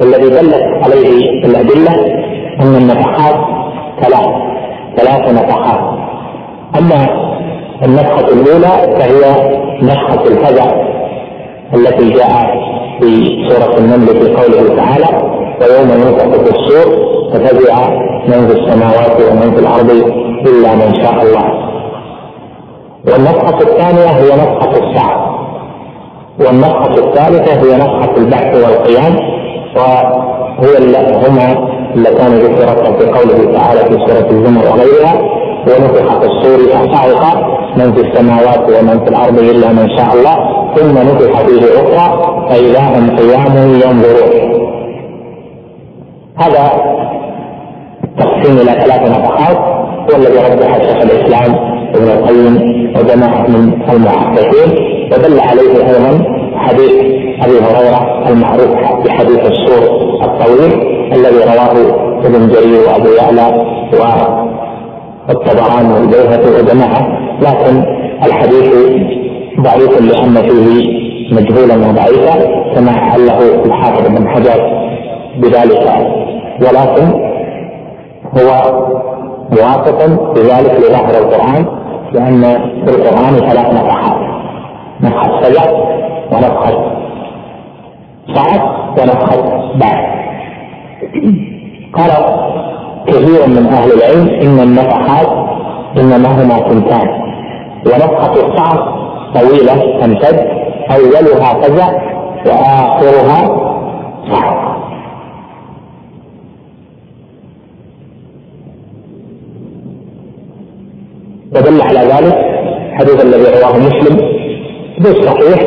والذي دلت عليه الأدلة أن النفحات ثلاث ثلاث نفحات. أما النفخة الأولى فهي نفخة الفزع التي جاء في سورة النمل في قوله تعالى ويوم ينفخ في الصور ففزع من في السماوات ومن في الأرض إلا من شاء الله. والنفخة الثانية هي نفخة الساعة. والنفخة الثالثة هي نفخة البحث والقيام. وهي هما اللتان ذكرتا في قوله تعالى في سورة الزمر وغيرها ونفخ في الصور فصعق من في السماوات ومن في الأرض إلا من شاء الله ثم نفخ فيه أخرى فإذا هم قيام ينظرون. هذا تقسيم إلى ثلاث نفحات هو الذي رجح شيخ الإسلام ابن القيم وجماعة من المحققين ودل عليه أيضا حديث أبي هريرة المعروف بحديث السور الطويل الذي رواه ابن جرير وأبو يعلى والطبراني والبيهقي وجماعة لكن الحديث ضعيف لأن فيه مجهولا وضعيفا كما علّه الحافظ بن حجر بذلك ولكن هو موافق بذلك لظاهر القرآن لأن في القرآن ثلاث نفحات. نفخة سجع ونفخة صعد ونفخة بعد. قال كثير من أهل العلم إن النفحات إنما هما ثنتان ونفخة الصعد طويلة تمتد أولها فزع وآخرها صعد ودل على ذلك الحديث الذي رواه مسلم بالصحيح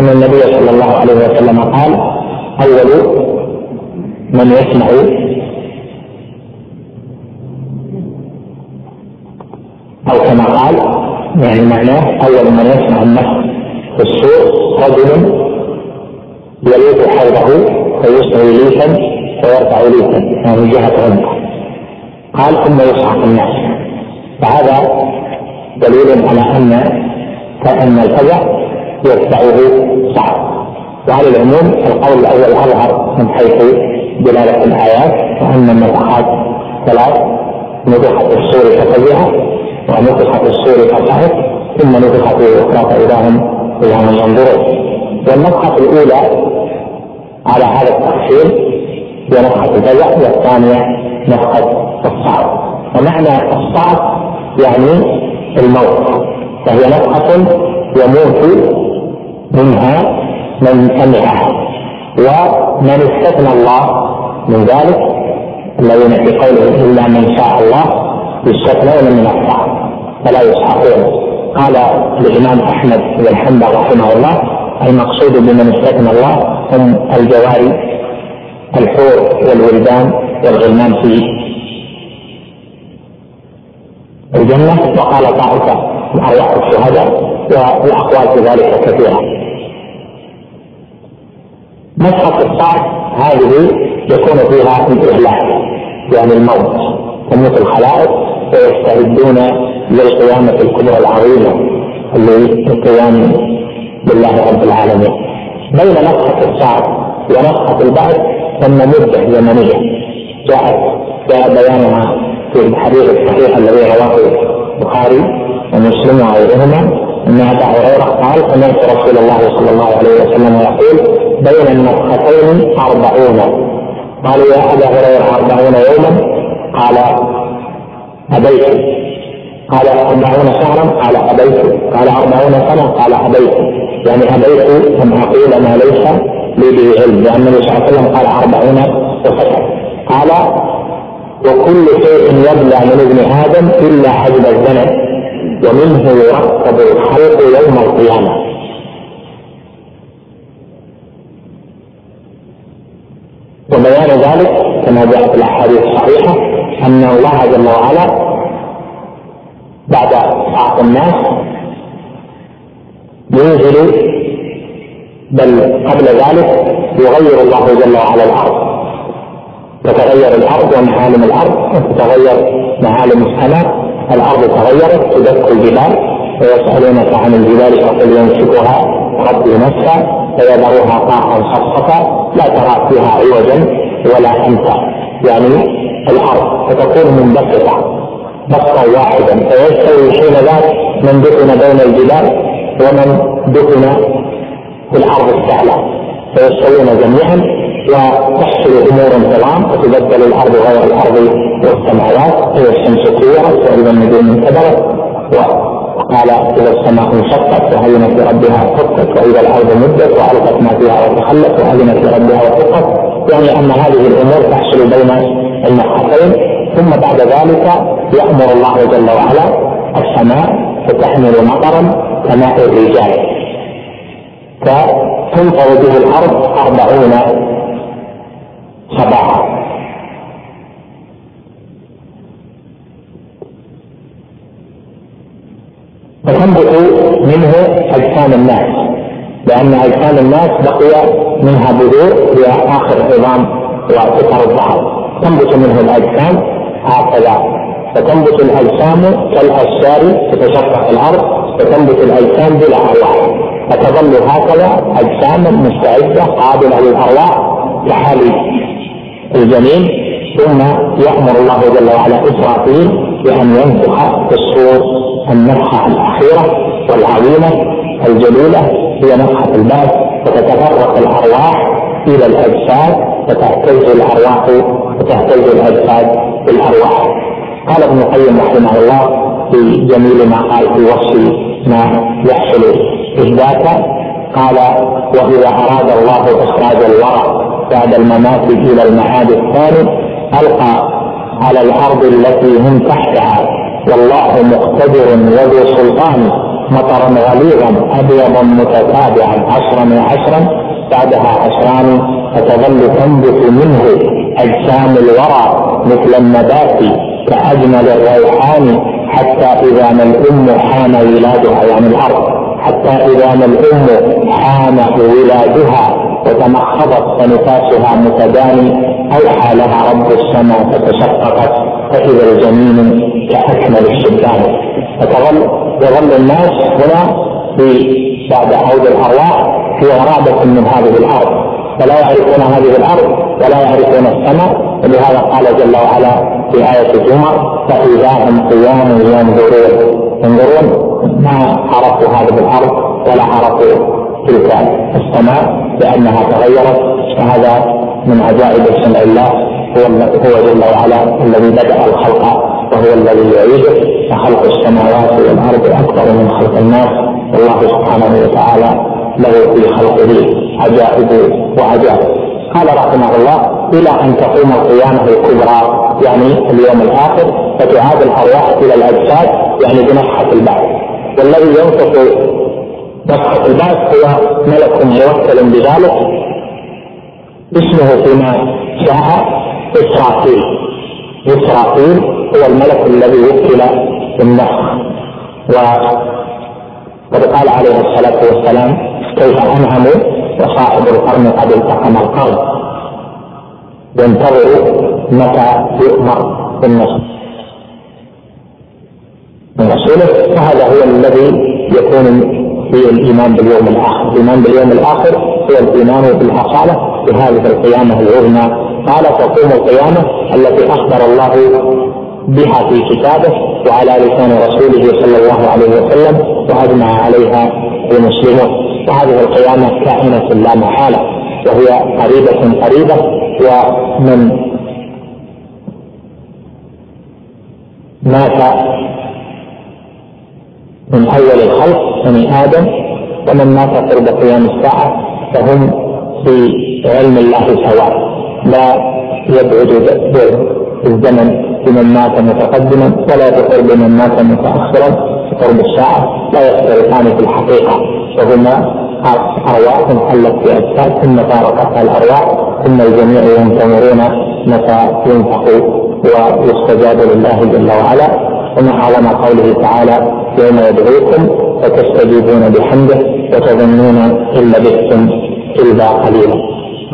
أن النبي صلى الله عليه وسلم قال أول من يسمع أو كما قال يعني معناه أول من يسمع النفخ في السور رجل يليق حوضه فيسعي ليفا فيرفع ليفا يعني جهة عنقه قال ثم يصعق الناس. فهذا دليل على ان ان الفزع يرفعه صعب. وعلى العموم القول الأول اظهر من حيث دلالة الآيات وأن النفحات ثلاث نفخ في الصور ففزع ونفخ في الصور فصعد ثم نفخ في الأخرى فإذا هم قيام ينظرون. والنفخه الأولى على هذا التقسيم هي نفخه الفزع والثانيه نفخه الصعد ومعنى الصعد يعني الموت فهي نفخه يموت منها من سمعها ومن استثنى الله من ذلك الذين في قوله إلا من شاء الله يستثنون من الصعب فلا يسحقون قال الإمام أحمد بن حنبل رحمه الله المقصود بمن استثنى الله هم الجواري الحور والولدان والغلمان في الجنة. وقال طائفة من أرواح الشهداء والاقوال في ذلك كثيره مسحة الصعد هذه يكون فيها الإهلاك يعني الموت تموت الخلائق ويستعدون للقيامة الكبرى العظيمة للقيام بالله رب العالمين. بين نفخة الصعد ونفخة البعث ثم مدة زمنية جاءت جاء بيانها في الحديث الصحيح الذي رواه البخاري ومسلم وغيرهما. إن أبا هريرة قال سمعت رسول الله صلى الله عليه وسلم يقول بين النفختين أربعون. قالوا يا أبا هريرة أربعون يوما؟ قال أبيت. قال أربعون شهرا؟ قال أبيت. قال أربعون سنة؟ قال أبيت. يعني أبيت أن أقول ما ليس لي به علم لأن النبي صلى الله عليه وسلم قال أربعون وسنة. قال وكل شيء يبلى من ابن آدم إلا حجب الزمن ومنه يرتب الخلق يوم القيامة. وبيان ذلك كما جاء في الأحاديث الصحيحة أن الله جل وعلا بعد بعث الناس ينزل بل قبل ذلك يغير الله جل وعلا الأرض. تتغير الأرض ومعالم الأرض وتتغير معالم السماء. الأرض تغيرت تدك الجبال ويسالونك عن الجبال فقل ينسفها ربي نسفا فيذرها قاعا صفصفا لا ترى فيها عوجا ولا امتا يعني الأرض فتكون منبسطة بسطا واحدا. فيستوي حين ذاك من دفن بين الجبال ومن دفن في الأرض السهلة. فيستوون جميعا وتحصل امور عظام وتبدل الأرض غير الأرض والسماوات اذا الشمس كورت واذا النجوم انكدرت وقال إذا السماء انشقت واذنت لربها حقت وإذا الأرض مدت وألقت ما فيها وتخلت واذنت لربها وحقت يعني أن هذه الأمور تحصل بين النفحتين ثم بعد ذلك يأمر الله جل وعلا السماء فتحمل مطرا كماء الرجال. فتنفر به الأرض أربعون صباحا فتنبت منه أجسام الناس لأن أجسام الناس بقي منها بذور هي آخر عظام وفطر الظهر. تنبت منه الأجسام هكذا. فتنبت الأجسام كالأشجار تتشقق الأرض فتنبت الأجسام بلا أرواح. فتظل هكذا اجساما مستعدة قابلة للأرواح كحال الجنين ثم يأمر الله جل وعلا إسرافيل بأن ينفخ في الصور النفخة الأخيرة والعظيمة الجليلة هي نفخة البعث فتتفرق الأرواح إلى الأجساد فتهتز الأرواح وتهتز الأجساد بالأرواح قال ابن القيم رحمه الله في جميل ما قال في وصف ما يحصل إثباتا قال وإذا أراد الله إخراج الورق بعد الممات إلى المعاد الثاني ألقى على الأرض التي هم تحتها. والله مقتدر وذو سلطان مطرا غليظا أبيضا متتابعا عشرا وعشرا بعدها عشران فتظل تنبت منه أجسام الورى مثل النبات كأجمل الريحان حتى إذا ما الأم حان ولادها يعني الأرض حتى إذا ما الأم حان ولادها. وتمخضت فنفاسها متداني اوحى لها رب السماء فتشققت فإذا الجنين كأكمل الشبان. فتظل يظل الناس هنا بعد عود الأرواح في غرابة من هذه الأرض. فلا يعرفون هذه الأرض ولا يعرفون السماء. ولهذا قال جل وعلا في آية الجمعة فإذا هم قيام ينظرون. ينظرون ما عرفوا هذه الأرض ولا عرفوا تلك السماء. لانها تغيرت وهذا من عجائب صنع الله هو هو جل وعلا الذي بدأ الخلق وهو الذي يعيده فخلق السماوات والأرض اكبر من خلق الناس. والله سبحانه وتعالى له في خلقه عجائب وعجائب. قال رحمه الله إلى أن تقوم القيامة الكبرى يعني اليوم الآخر فتعاد الأرواح إلى الأجساد يعني بنفحة البعث والذي ينفخ البعث هو ملك موكل بذلك اسمه فيما جاء إسرافيل. إسرافيل هو الملك الذي وكل بالنفخ وقد قال عليه الصلاة والسلام كيف أنعم وصاحب القرن قد التقم القرن؟ ينتظر متى يؤمر بالنصر. من رسوله فهذا هو الذي يكون هي الإيمان باليوم الآخر، الإيمان باليوم الآخر هو الإيمان بالاصاله بهذه القيامة العظمى، قال تقوم القيامة التي أخبر الله بها في كتابه وعلى لسان رسوله صلى الله عليه وسلم وأجمع عليها المسلمون، وهذه القيامة كائنة لا محالة وهي قريبة قريبة ومن مات من اول الخلق بني آدم ومن مات قرب قيام الساعة فهم في علم الله سواء. لا يبعد الزمن بمن مات متقدما ولا يقرب بمن مات متأخرا. قرب الساعة لا يختلفان في الحقيقة. وهما أرواح حلت في أجساد ثم فارقتها الأرواح ثم الجميع ينتظرون متى ينفخ ويستجاب لله جل وعلا. ومن أعظم قوله تعالى يوم يدعوكم فتستجيبون بحمده وتظنون إن لبثتم إلا قليلا.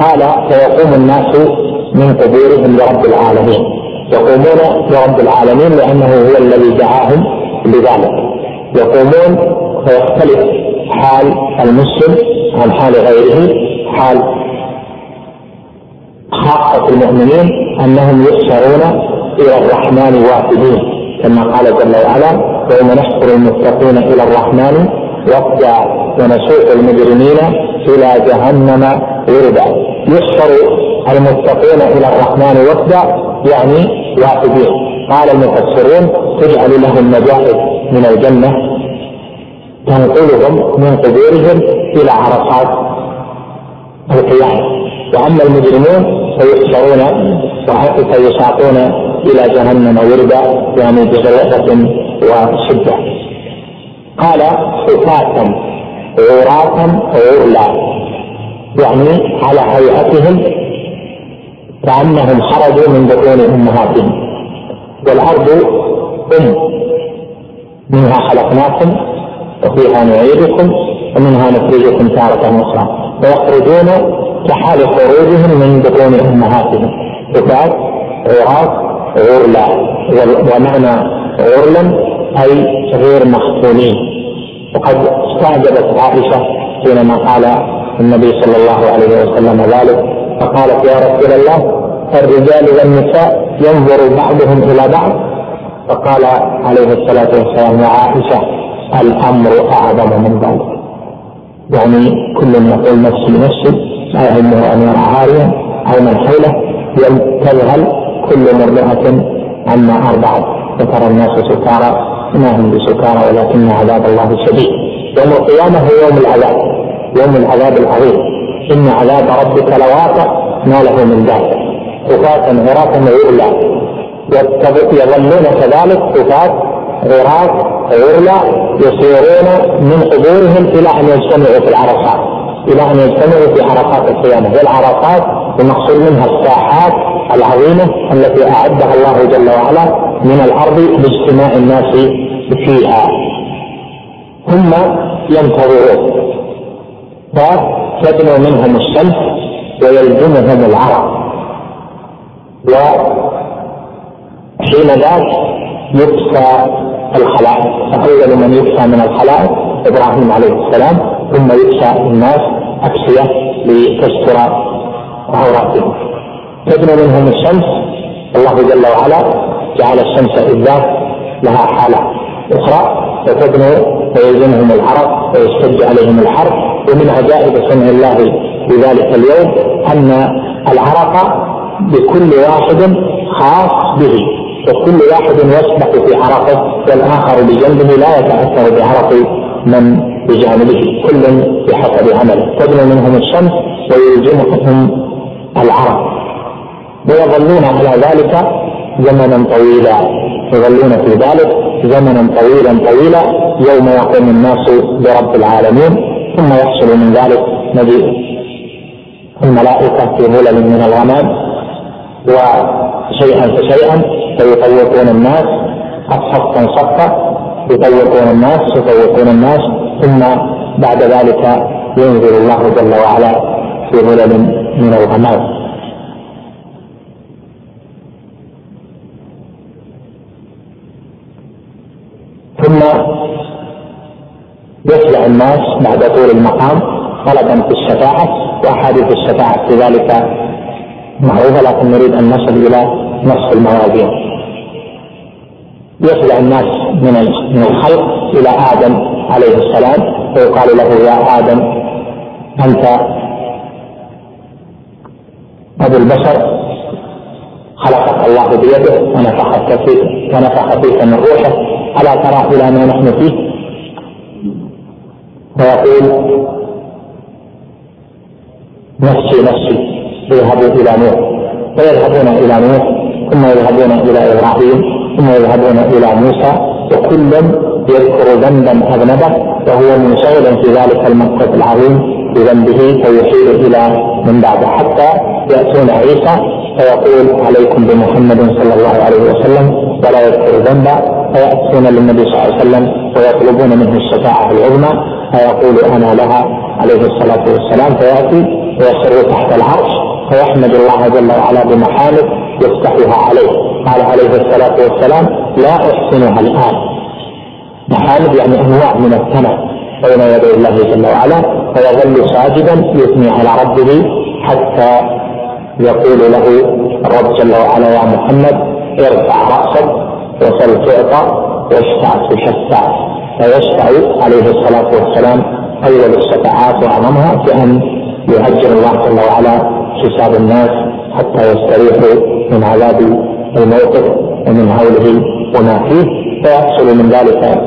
قال فيقوم الناس من قبورهم لرب العالمين. يقومون لرب العالمين لأنه هو الذي دعاهم لذلك. يقومون فيختلف حال المسلم عن حال غيره حال خاصة المؤمنين أنهم يحشرون إلى الرحمن وافدين كما قال جل وعلا يوم نحشر المتقين إلى الرحمن وفدا ونسوق المجرمين إلى جهنم وردا. يحشر المتقين إلى الرحمن وفدا يعني وافدين قال المفسرون تجعل لهم مجاهد من الجنة تنقلهم من قبورهم إلى عرصات القيامة. وأما المجرمون فيحشرون فيساقون إلى جهنم وردا يعني بغرفه وشدة. قال حفاة عراة غرلا يعني على هيئتهم كأنهم خرجوا من بطون أمهاتهم. والأرض أم. منها خلقناكم وفيها نعيدكم ومنها نخرجكم تارة أخرى. ويخرجون كحال خروجهم من بطون أمهاتهم. كتاب عراق غرلا ومعنى غرلا أي غير مختونين وقد استعجبت عائشة حينما قال النبي صلى الله عليه وسلم ذلك فقالت يا رسول الله الرجال والنساء ينظر بعضهم إلى بعض. فقال عليه الصلاة والسلام يا عائشة الأمر أعظم من ذلك. يعني كل يقول نفسي نفسي لا يهمه أن يرى عاريا أو من حوله تذهل كل مرضعة عما ارضعت وترى الناس سكارى ما هم بسكارى ولكن عذاب الله شديد. يوم القيامة هو يوم العذاب يوم العذاب العظيم. إن عذاب ربك لواقع ما له من ذلك. كفاة عراة ويؤلى يظلون كذلك كفاة غراق غرلا يصيرون من قبورهم إلى أن يجتمعوا في العرصات إلى أن يجتمعوا في عرصات القيامة. والعرصات المقصود منها الساحات العظيمة التي أعدها الله جل وعلا من الأرض لاجتماع الناس فيها. ثم ينتظرون. فتدنو منهم الشمس ويلزمهم العرق وحين ذاك يقصى الخلائق فأول من يكسى من الخلائق إبراهيم عليه السلام ثم يكسى الناس أكسية لتستر عوراتهم. تدنو منهم الشمس. الله جل وعلا جعل الشمس إذا لها حالة أخرى فتدنو ويلزمهم العرق ويشتد عليهم الحر ومن عجائب صنع الله في ذلك اليوم أن العرق بكل واحد خاص به وكل واحد يسبح في عرقه والآخر بجنبه لا يتأثر بعرق من بجانبه. كل بحسب عمله تدنو منهم الشمس ويلزمهم العرق. ويظلون على ذلك زمنا طويلا. يظلون في ذلك زمنا طويلا طويلا. يوم يقوم الناس برب العالمين. ثم يحصل من ذلك مجيء الملائكة في ظلل من الغمام. وشيئا فشيئا فيطوقون الناس. صفا صفا يطوقون الناس يطوقون الناس. ثم بعد ذلك ينزل الله جل وعلا في ظلل من الغمام. ثم يطلع الناس بعد طول المقام طلبا في الشفاعة وأحاديث الشفاعة في ذلك معروفة لكن نريد أن نصل إلى نصف الموازين. يطلع الناس من الخلق إلى آدم عليه السلام. فيقال له يا آدم أنت أبو البشر خلقك الله بيده ونفخ فيك ونفخ فيك من روحه. ألا ترى إلى ما نحن فيه؟ فيقول نفسي نفسي اذهبوا إلى نوح. فيذهبون إلى نوح ثم يذهبون إلى إبراهيم ثم يذهبون إلى موسى وكل يذكر ذنبا أذنبه وهو منشغل في ذلك المقصد العظيم بذنبه فيشير إلى من بعد حتى يأتون عيسى فيقول عليكم بمحمد صلى الله عليه وسلم ولا يذكر ذنبا فيأتون للنبي صلى الله عليه وسلم ويطلبون منه الشفاعة العظمى. فيقول أنا لها عليه الصلاة والسلام فيأتي ويصر تحت العرش فيحمد الله جل وعلا بمحامد يفتحها عليه. قال عليه الصلاة والسلام لا أحسنها الآن. محامد يعني أنواع من الثناء بين يدي الله جل وعلا فيظل ساجدا يثني على ربه حتى يقول له الرب جل وعلا يا محمد ارفع رأسك وسل تعطى واشفع تشفع. فيشفع عليه الصلاة والسلام اول الشفاعات وأعظمها بأن يهجر الله جل وعلا حساب الناس حتى يستريحوا من عذاب الموقف ومن هوله وما فيه فيحصل من ذلك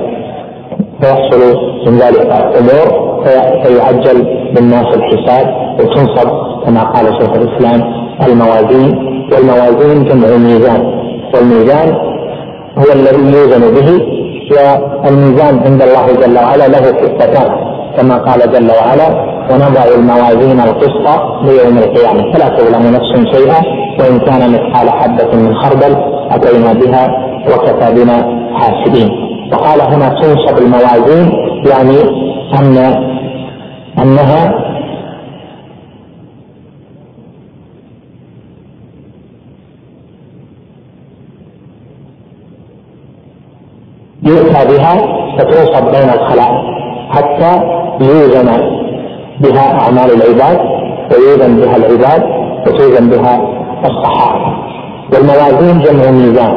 فيحصل من ذلك امور فيعجل بالناس الحساب وتنصب كما قال شيخ الإسلام الموازين. والموازين جمع ميزان. والميزان هو الذي يوزن به والميزان عند الله جل وعلا له خفتان كما قال جل وعلا ونضع الموازين القسط ليوم القيامة. فلا تظلم نفس شيئا وإن كان مثقال حبة من خردل أتينا بها وكفى بنا حاسبين. وقال هنا تنصب الموازين يعني أن أنها يؤتى بها فتنصب بين الخلائق حتى يوزن بها أعمال العباد ويوزن بها العباد وتوزن بها الصحائف والموازين جمع ميزان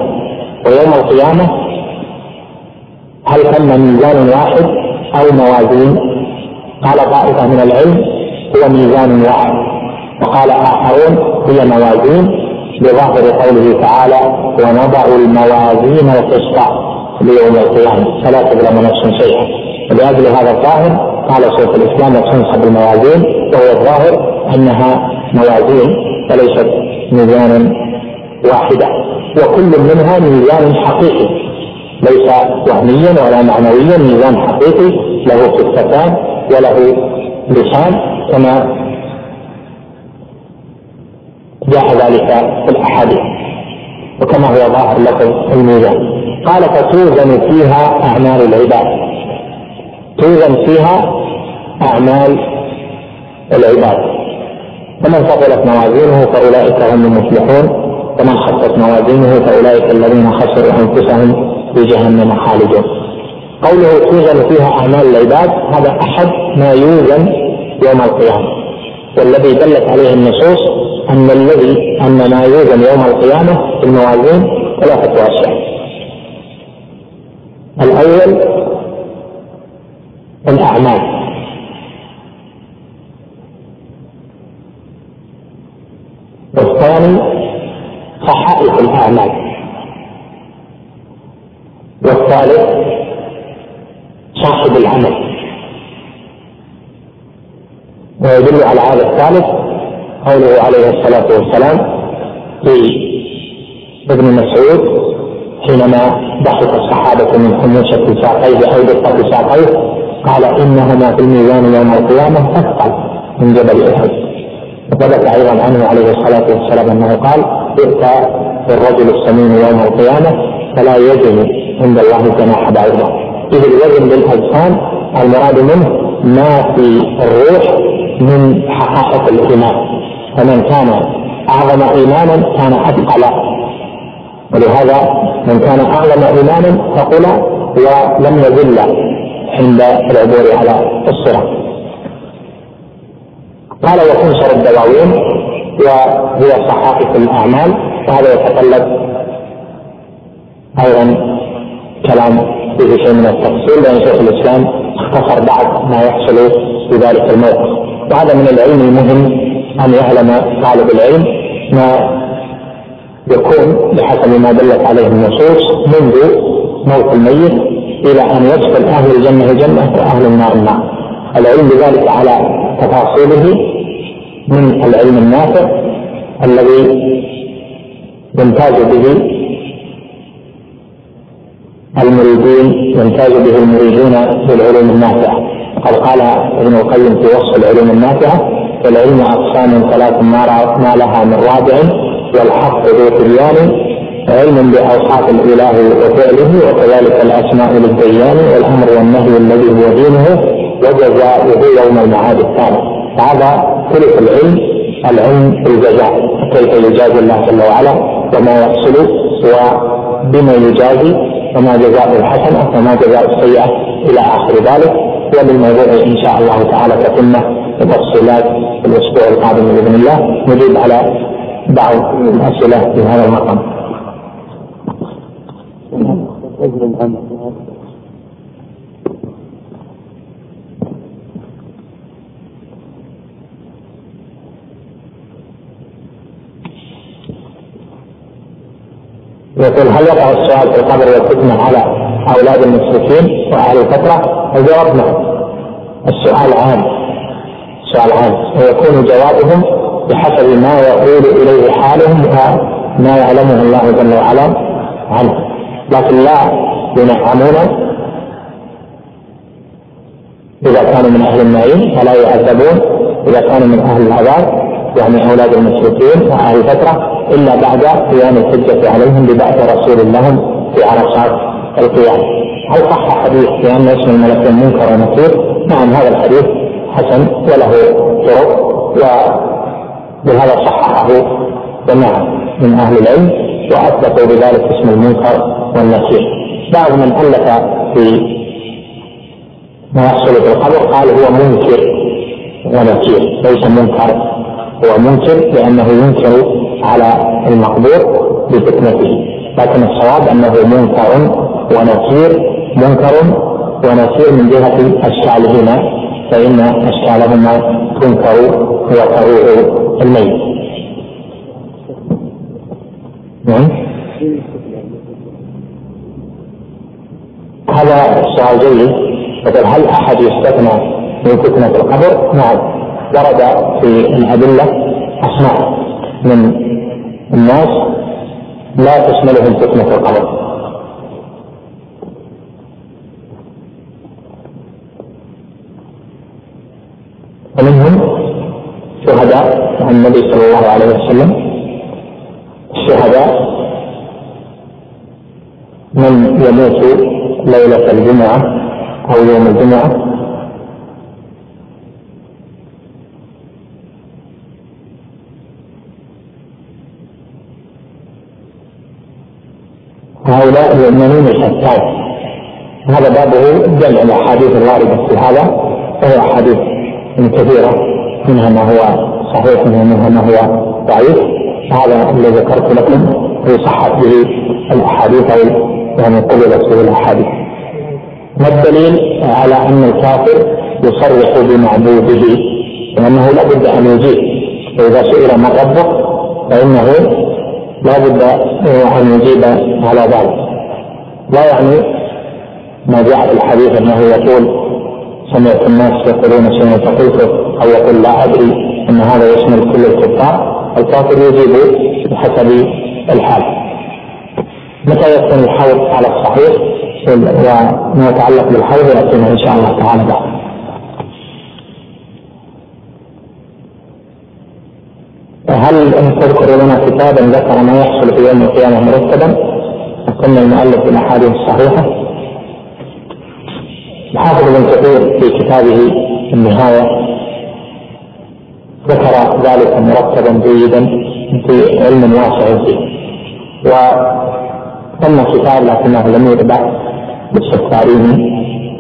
ويوم القيامة هل تم ميزان واحد أو موازين؟ قال طائفة من العلم هو ميزان واحد. وقال آخرون هي موازين بظاهر قوله تعالى ونضع الموازين القسط ليوم القيامة. فلا تظلم نفس شيئا. ولأجل هذا الظاهر قال شيخ الإسلام وتنصب الموازين. وهو الظاهر أنها موازين وليست ميزانا واحدة. وكل منها ميزان حقيقي. ليس وهميا ولا معنويا ميزان حقيقي له كفتان وله لسان كما جاء ذلك في الأحاديث وكما هو ظاهر لكم الميزان. قال فتوزن فيها أعمال العباد. توزن فيها أعمال العباد. فمن ثقلت موازينه فأولئك هم المفلحون ومن خفت موازينه فأولئك الذين خسروا أنفسهم في جهنم خالدون. قوله توزن فيها أعمال العباد هذا أحد ما يوزن يوم القيامة. والذي دلت عليه النصوص أن الذي أن ما يوزن يوم القيامة في الموازين ثلاثة أشياء الأول الأعمال. والثاني صحائف الأعمال. والثالث صاحب العمل. ويدل على هذا الثالث قوله عليه الصلاة والسلام في ابن مسعود حينما ضحك الصحابة من خموشة ساقيه أو دقة ساقيه قال إنهما في الميزان يوم القيامة أثقل من جبل أحد. وثبت أيضا عنه عليه الصلاة والسلام أنه قال يؤتى الرجل السمين يوم القيامة فلا يجن عند الله جناح بعوضة إذ الوزن بالأجسام المراد منه ما في الروح من حقائق الإيمان. فمن كان أعظم إيمانا كان أثقل. ولهذا من كان اعلم إيمانا ثقل ولم يذل عند العبور على الصراط قال وتنشر الدواوين وهي صحائف الأعمال وهذا يتطلب أيضا كلام فيه شيء من التفصيل لأن شيخ الإسلام اختصر بعض ما يحصل في ذلك الموقف. وهذا من العلم المهم أن يعلم طالب العلم ما يكون بحسب ما دلت عليه النصوص منذ موت الميت إلى أن يدخل أهل الجنة الجنة وأهل النار النار. العلم بذلك على تفاصيله من العلم النافع الذي يمتاز به المريدين يمتاز به المريدون بالعلوم النافعة. قد قال ابن القيم في وصف العلوم النافعة العلم أقسام ثلاث ما لها من رابع والحق ذو تبيان علم بأوصاف الإله وفعله وكذلك الأسماء للديان والأمر والنهي الذي هو دينه وجزاؤه يوم المعاد الثاني. فهذا ثلث العلم العلم بالجزاء كيف يجازي الله جل وعلا وما يحصل وبما يجازي وما جزاء الحسنة وما جزاء السيئة إلى آخر ذلك. وللموضوع إن شاء الله تعالى تتمه وتفصيلات في الأسبوع القادم بإذن الله. نجيب على بعض الأسئلة في هذا المقام. يقول هل يقع السؤال في القبر والفتنة على أولاد المشركين وأهل الفترة؟ الجواب نعم. السؤال عام. سؤال عام ويكون جوابهم بحسب ما يقول إليه حالهم وما يعلمه الله جل وعلا عنه. لكن لا ينعمون إذا كانوا من أهل النعيم ولا يعذبون إذا كانوا من أهل العذاب يعني أولاد المشركين وأهل الفترة إلا بعد قيام الحجة عليهم ببعث رسول لهم في عرصات القيامه. هل صح حديث بان اسم الملكين منكر ونكير؟ نعم هذا الحديث حسن وله طرق وبهذا صححه جماعة من أهل العلم وأثبتوا بذلك اسم المنكر والنكير. بعض من ألف في ما يحصل في القبر قال هو منكر ونكير ليس منكر هو منكر لأنه ينكر على المقبور بفتنته لكن الصواب أنه منكر ونكير منكر ونكير من جهة أشكالهما فإن أشكالهما تنكر وتروع الميت. نعم. هذا سؤال جيد. هل أحد يستثنى من فتنة القبر؟ نعم. ورد في الأدلة أسماء. من الناس لا تشملهم فتنة القبر ومنهم شهداء عن النبي صلى الله عليه وسلم. الشهداء من يموت ليلة الجمعة أو يوم الجمعة. هؤلاء يؤمنون الحساد هذا بابه جمع الأحاديث الواردة في هذا وهي احاديث كثيرة منها ما هو صحيح ومنها ما هو ضعيف. هذا الذي ذكرت لكم يصحح به الأحاديث أو يعني قبلت به الأحاديث. ما الدليل على أن الكافر يصرح بمعبوده؟ وانه لابد أن يجيب واذا سئل من ربه فإنه لا بد أن يجيب على ذلك. لا يعني ما جاء في الحديث أنه يقول سمعت الناس يقولون شيئا فقلت أو يقول لا أدري أن هذا يشمل كل الكفار. الكافر يجيب بحسب الحال. متى يكون الحوض على الصحيح؟ وما يتعلق بالحوض يأتينا إن شاء الله تعالى بعد. هل تذكر لنا كتابا ذكر ما يحصل في يوم القيامة مرتبا؟ وكنا المؤلف في الاحاديث الصحيحه. الحافظ ابن كثير في كتابه النهاية ذكر ذلك مرتبا جيدا في علم واسع فيه. وثم كتاب لكنه لم يطبع باستفسارين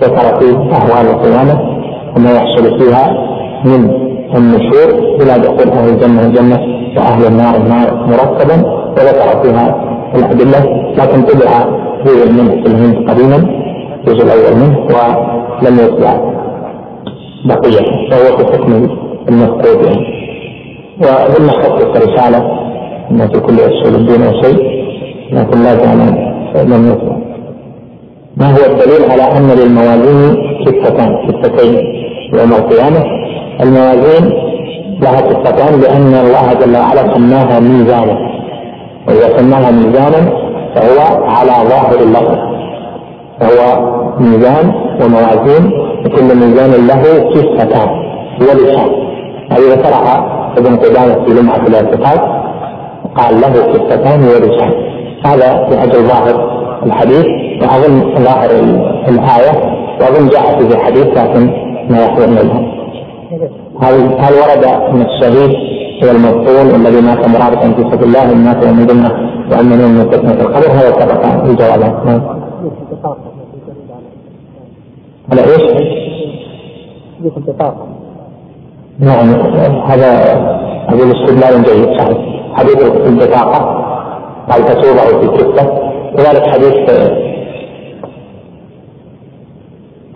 ذكر فيه اهوال القيامة وما يحصل فيها من النشور إلى دخول أهل الجنة الجنه وأهل النار النار مرتبا وذكر فيها الأدلة لكن طبع في منه في الهند قديما الجزء الأول منه ولم يتبع بقية فهو في حكم المفقود يعني. خطة رسالة أن في كل أسئلة دون شيء لكن لا كان لم يتبع. ما هو الدليل على أن للموازين كفتان كفتين يوم القيامة؟ الموازين لها صفتان لأن الله جل وعلا سماها ميزانا. وإذا سماها ميزانا فهو على ظاهر اللفظ. فهو ميزان وموازين وكل ميزان له كفتان ولسان هذه ذكرها ابن قدامة في لمعة الاعتقاد. قال له كفتان ولسان هذا في أجل ظاهر الحديث وأظن ظاهر الآية وأظن جاءت في حديث لكن ما يحضرنا الآن. هل هل ورد ان الشهيد هو المبطول والذي مات مرابطا في سبيل الله مات من ضمن وامنون من فتنه القبر؟ هذا سبق في جوابات نعم. على إيش؟ نعم هذا هذا الاستدلال جيد صحيح. حديث البطاقة قال تتوضع في كفة كذلك حديث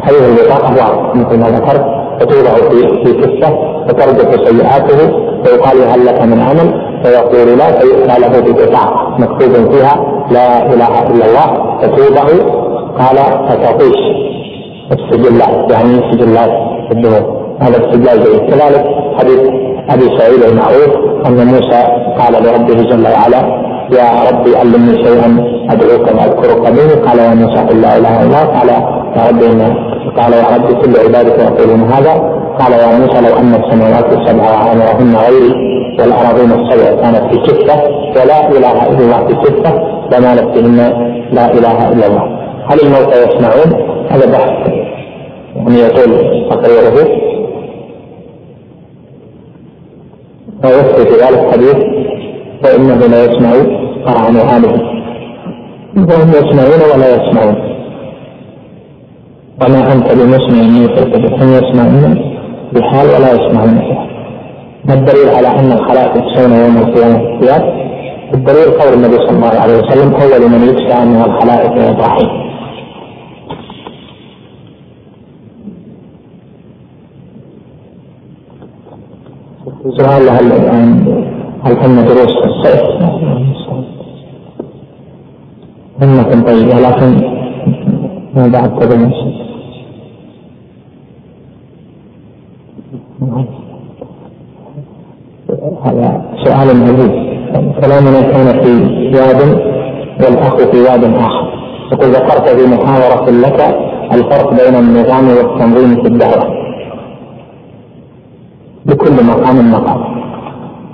حديث البطاقة واضح مثل ما ذكرت. فتوضع في في كفة فترجف سيئاته فيقال هل لك من عمل؟ فيقول لا فيؤتى له ببطاقة مكتوب فيها لا إله إلا الله فتوضع قال فتطيش السجلات يعني سجلات الذنوب هذا استدلال جيد. كذلك حديث أبي سعيد المعروف أن موسى قال لربه جل وعلا يا ربي علمني شيئا أدعوك وأذكرك به قال يا موسى قل لا إله إلا الله قال إن قال يا ربي كل عبادك يقولون هذا. قال يا موسى لو أن السماوات السبع وعمرهن غيري والارضين السبع كانت في كفة ولا إله إلا الله في كفة لمالت بهن لا إله إلا الله. هل الموتى يسمعون؟ هذا بحث. يعني يطول تقريره؟ في ذلك حديث فإنه لا يسمع قرع نعالهم وهم يسمعون ولا يسمعون. وما أنت بمسمع من هم يسمعون بحال ولا يسمعون بحال ما الدليل على أن الخلائق يكسون يوم القيامة؟ الثياب الدليل قول النبي صلى الله عليه وسلم أول من يكسى من الخلائق إبراهيم سؤال هل الآن هل كنا دروس الصيف؟ همة طيبة لكن ما بعد تدرس هذا سؤال عزيز كلامنا كان في واد والأخ في واد آخر. يقول ذكرت في محاورة لك الفرق بين النظام والتنظيم في الدعوة. لكل مقام مقام.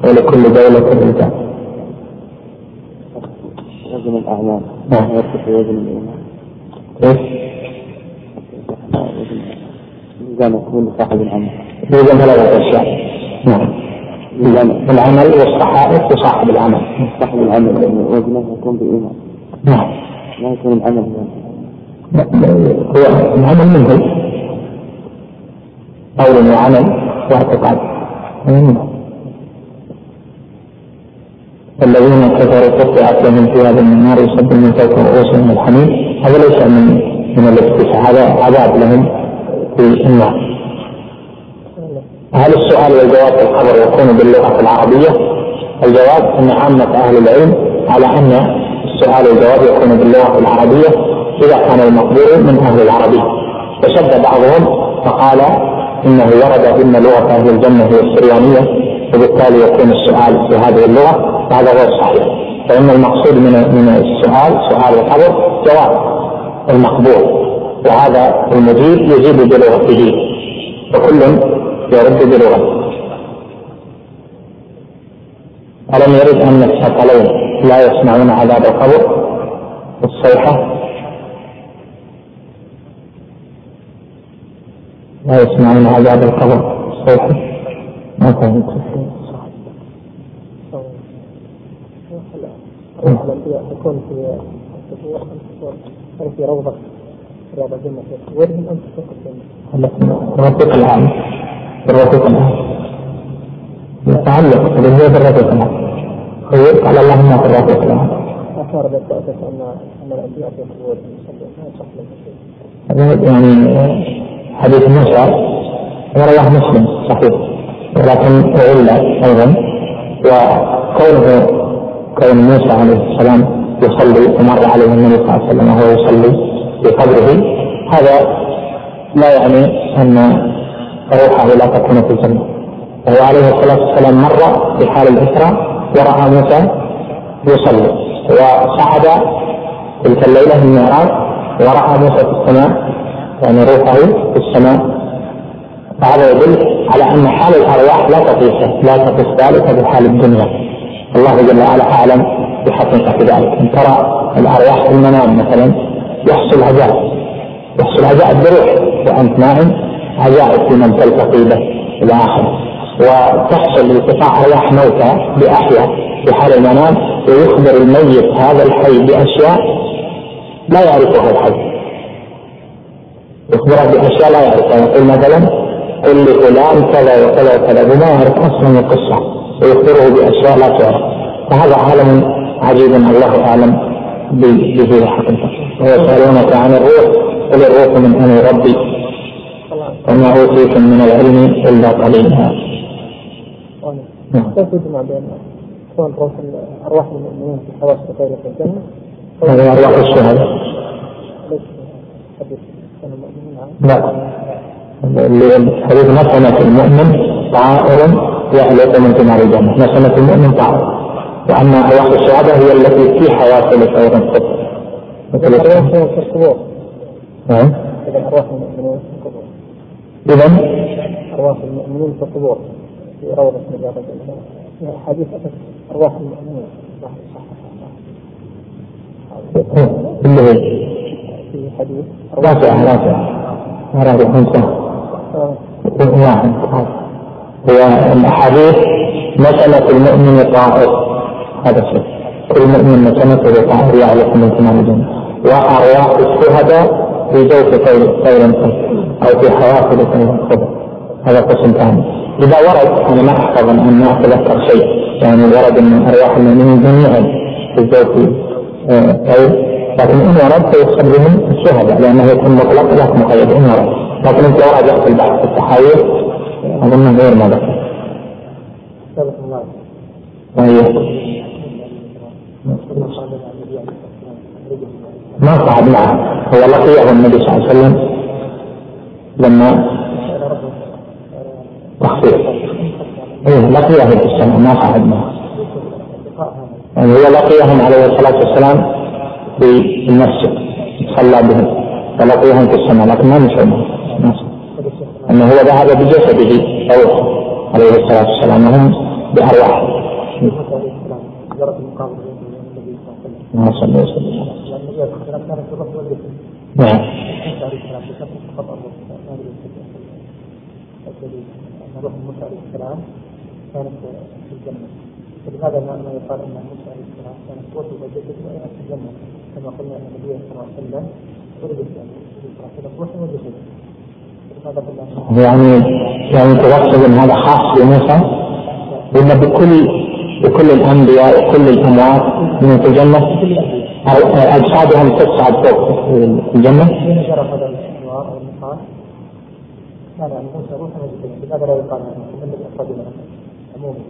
ولكل دولة رجال وزن الأعمال. نعم. وزن الإيمان؟ ميزان صاحب العمل. ثلاثة أشياء نعم. ميزان العمل والصحائف وصاحب العمل. صاحب العمل. وزنه يكون بإيمان. نعم. ما يكون العمل هو العمل منه قول وعمل واعتقاد. الذين كفروا قطعت لهم ثياب من النار يصب من فوق رؤوسهم الحميم. هذا ليس من من الاكتساء هذا عذاب لهم في النار. هل السؤال والجواب في الخبر يكون باللغة العربية؟ الجواب أن عامة أهل العلم على أن السؤال والجواب يكون باللغة العربية إذا كان المقبول من أهل العربية. وشد بعضهم فقال إنه ورد إن لغة أهل الجنة هي السريانية وبالتالي يكون السؤال في هذه اللغة وهذا غير صحيح. فإن المقصود من من السؤال سؤال الخبر جواب. المقبول. وهذا المجيب يجيب بلغته وكل يرد بلغته ألم يرد أن الثقلين لا يسمعون عذاب القبر؟ الصيحة. لا يسمعون عذاب القبر. صوته ما فهمت. تكون في في روضة روضة جنة وين أنت تقف الرفيق الأعلى الرفيق الأعلى يتعلق بالهي بالرفيق الأعلى خيرك على اللهم الرفيق الأعلى أشار بالتأسف أن أن الأنبياء في هذا يعني حديث موسى رواه مسلم صحيح ولكن علة أيضا وكونه كون موسى عليه السلام يصلي ومر عليه النبي صلى الله عليه وسلم وهو يصلي في قبره هذا لا يعني أن روحه لا تكون في الجنة. وهو عليه الصلاة والسلام مر في حال الإسراء ورأى موسى يصلي. وصعد تلك الليلة المعراج ورأى موسى في السماء يعني روحه في السماء. فهذا يدل على أن حال الأرواح لا تقيس لا تقيس ذلك بحال الدنيا. الله جل وعلا أعلم بحقيقة ذلك. إن ترى الأرواح في المنام مثلا يحصل عجائب. يحصل عجائب بروح. وأنت نائم عجائب في من تلتقي به إلى آخره. وتحصل التقاء أرواح موتى باحياء في حال المنام ويخبر الميت هذا الحي بأشياء لا يعرفها الحي. يخبره بأشياء لا يعرفها. يقول مثلا قل لفلان كذا وكذا وكذا. بما يعرف أصلا القصة. ويخبره بأشياء لا تعرف فهذا عالم عجيب الله أعلم به حقيقه ويسألونك عن الروح قل الروح من أمر ربي وما أوتيتم من العلم إلا قليلا. نعم. كيف يجمع بين كون روح ارواح المؤمنين في حواس غير في الجنه؟ هذه ارواح الشهداء. لا حديث مسألة المؤمن طائر يعلق من ثمار الجنة. مسألة المؤمن طائر وأما أرواح الشهادة هي التي في حواصل خير القبر مثل في القبور. نعم. أرواح المؤمنين في القبور. إذا أرواح المؤمنين في القبور. في روضة رياض الجنة حديث أرواح المؤمنين اللي هي في حديث رافعة رافعة رافعة واحد هو الأحاديث مسألة المؤمن طائر هذا شيء. كل مؤمن مسألته طائر يعرف من تمام الجنة وأرواح الشهداء في جوف طير طير أو في حوافل طير خضر هذا قسم ثاني. إذا ورد أنا ما أحفظ أن ما أتذكر شيء. يعني ورد أن أرواح المؤمنين جميعا في جوف آه، طير. لكن إن ورد فيقصد الشهداء لأنه يكون مطلق لا مقيد. إن ورد. لكن أنت راجع في البحث في التحايل أظن غير ما ذكر. طيب. ما صعد معه هو لقيه النبي صلى الله عليه وسلم. لما تخفيف إيه لقيه في السماء ما صعد معه يعني هو لقيهم عليه الصلاة والسلام في المسجد صلى بهم. فلقيهم في السماء لكن ما مشوا. أنه هو ذهب بجسده روح عليه الصلاة والسلام وهم صلى وسلم نعم روح موسى عليه السلام كانت في الجنة فلهذا ما يقال أن موسى عليه السلام كانت قوته وجسده في الجنة كما قلنا أن النبي صلى الله عليه وسلم ولد روحه وجسده. يعني يعني تقصد إن هذا خاص بموسى؟ ولا بكل بكل الأنبياء وكل الأموات من الجنة أجسادهم تصعد فوق الجنة؟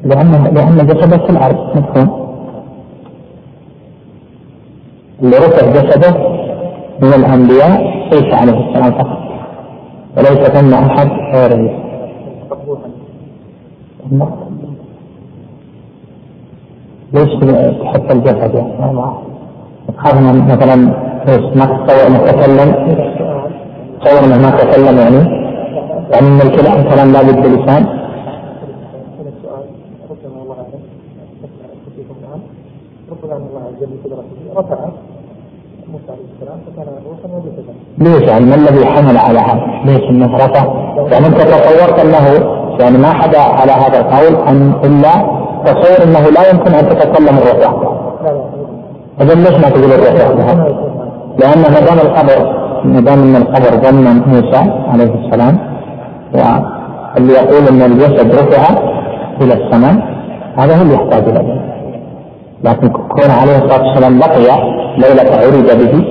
لأن لأن جسده في الأرض مفهوم؟ اللي رفع جسده من الأنبياء عيسى عليه السلام فقط. وليس ثم أحد غيره ليش تحط الجسد يعني تخاف مثلا ما تتصور انه تكلم تصور انه ما تكلم يعني يعني ان الكلام كلام لا بد بلسان رفع موسى عليه السلام فكان روحا وجسدا ليش يعني ما الذي حمل على هذا؟ ليش إنه رفع؟ يعني إنت تصورت أنه يعني ما حدا على هذا القول أن إلا تصور إنه لا يمكن أن تتكلم وحدها. اذا ليش ما تقول وحدها؟ لأن ما دام القبر ما دام ان القبر ضمن موسى عليه السلام واللي يقول إن الجسد رفع إلى السماء هذا هو اللي يحتاج إلى لكن كون عليه الصلاة والسلام لقي ليلة عرج به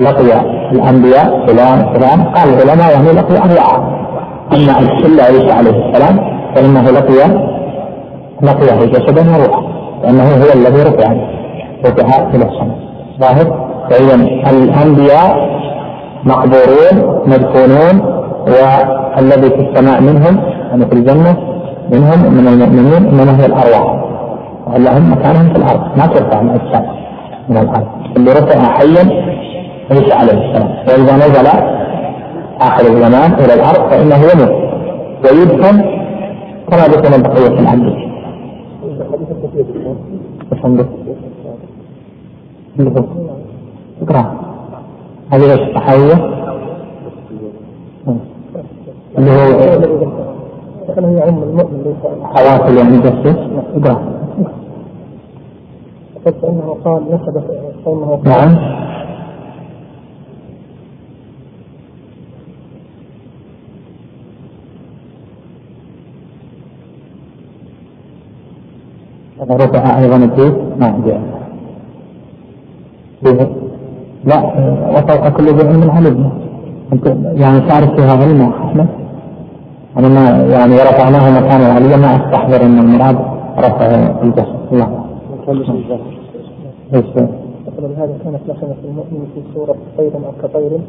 لقي الأنبياء فلان فلان قال العلماء يعني لقي اربعه أما الا عيسى عليه السلام فإنه لقي لقيه جسدا وروحا لأنه هو الذي رفع رفع إلى السماء ظاهر؟ فاذا الأنبياء مقبورون مدفونون والذي في السماء منهم يعني في الجنة منهم من المؤمنين إنما هي الأرواح. والا هم مكانهم في الأرض؟ ما ترفع الاجساد من الأرض. اللي رفع حيا عيسى عليه السلام. واذا نزل آخر الزمان إلى الأرض فإنه يموت. ويدفن كما دفن. الحمد لله. اقرأ. هذه إيش؟ الصحويه؟ اللي هو حواصل يعني جسد اقرأ. قلت إنه قال نسب قومه. نعم. رفع أيضا الدين ما جاء لا وفوق كل ذي علم علم يعني تعرف فيها علم أحمد؟ أنا ما يعني رفعناه مكانا عليا ما أستحضر أن المراد رفع الجسد الله ولهذا كانت نسمة المؤمن في سورة طير أو كطير.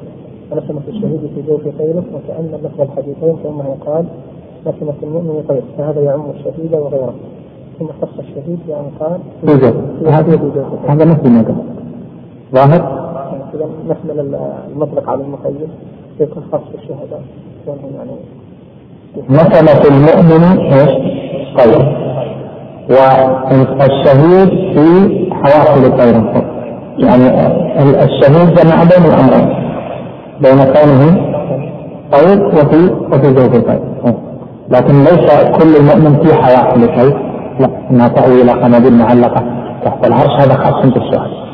ونسمة الشهيد في جوف طير وكأن لفظ الحديثين فإنه قال نسمة المؤمن طير. فهذا يعم الشهيد وغيره. ثم خص الشهيد بأن قال هذا مثل ما قال ظاهر؟ إذا نحمل المطلق على المقيد. يكون خاص بالشهداء يعني مثلة المؤمن إيش؟ طيب. والشهيد في حواصل الطير يعني الشهيد جمع بين الأمرين. بين كونه طيب وفي وفي زوج الطير. لكن ليس كل المؤمن في حواصل الطير. لا انها تأوي إلى قناديل معلقة تحت العرش هذا خاص بالشهداء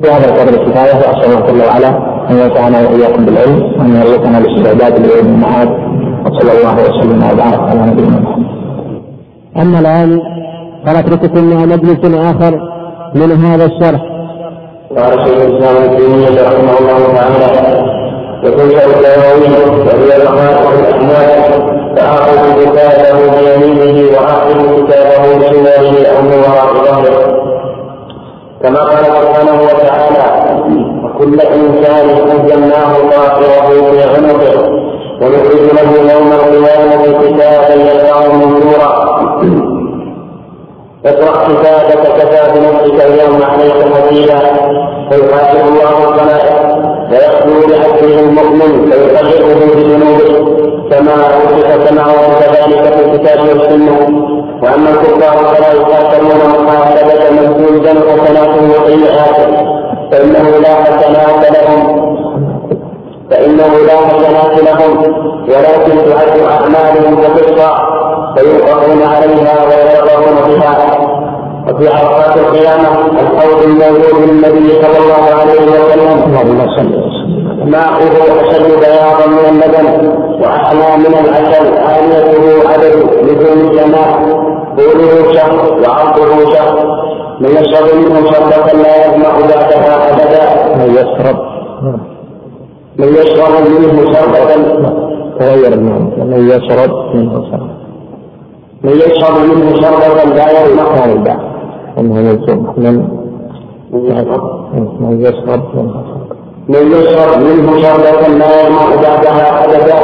بهذا القدر الكفاية واسال الله جل وعلا أن ينفعنا وإياكم بالعلم وأن يرزقنا الاستعداد ليوم المعاد وصلى الله وسلم وبارك على نبينا محمد. أما الآن فنترككم مع مجلس آخر من هذا الشرح. قال شيخ الإسلام ابن تيمية رحمه الله تعالى يقول له النووي وهي المخاطر الاحوال فاخذ كتابه بيمينه واخذ كتابه بشماله أو من وراء ظهره كما قال سبحانه وتعالى وكل إنسان الزمناه طائره في عنقه ونخرج له يوم القيامة كتابا يلقاه منشورا اقرأ كتابك كفى بنفسك اليوم عليك حسيبا فيحاسب الله الخلائق ويخلو بعبده المؤمن فيقرره بذنوبه كما وصف كما وصف ذلك في الكتاب والسنة. وأما الكفار فلا يقاتلون محاسبه من تلزم حسناته وسيئاته فإنه لا حسنات لهم. فإنه لا حسنات لهم. ولكن تعد أعمالهم كقصه فيوقفون عليها ويتقرون بها. وفي عرفات القيامة الحوض الموجود للنبي صلى الله عليه وسلم. ماؤه أشد بياضا من اللبن وأحلى من العسل آنيته عدد بدون جماع. طوله شهر وعرضه شهر من يشرب منه شربة لا يظمأ بعدها أبدا. من يشرب. من يشرب منه شربة تغير المعنى من يشرب منه شربة من يشرب منه شربة لا يظمأ الباء انه يلزم من؟ من يشرب منه من يشرب منه شربة لا يظمأ بعدها أبدا.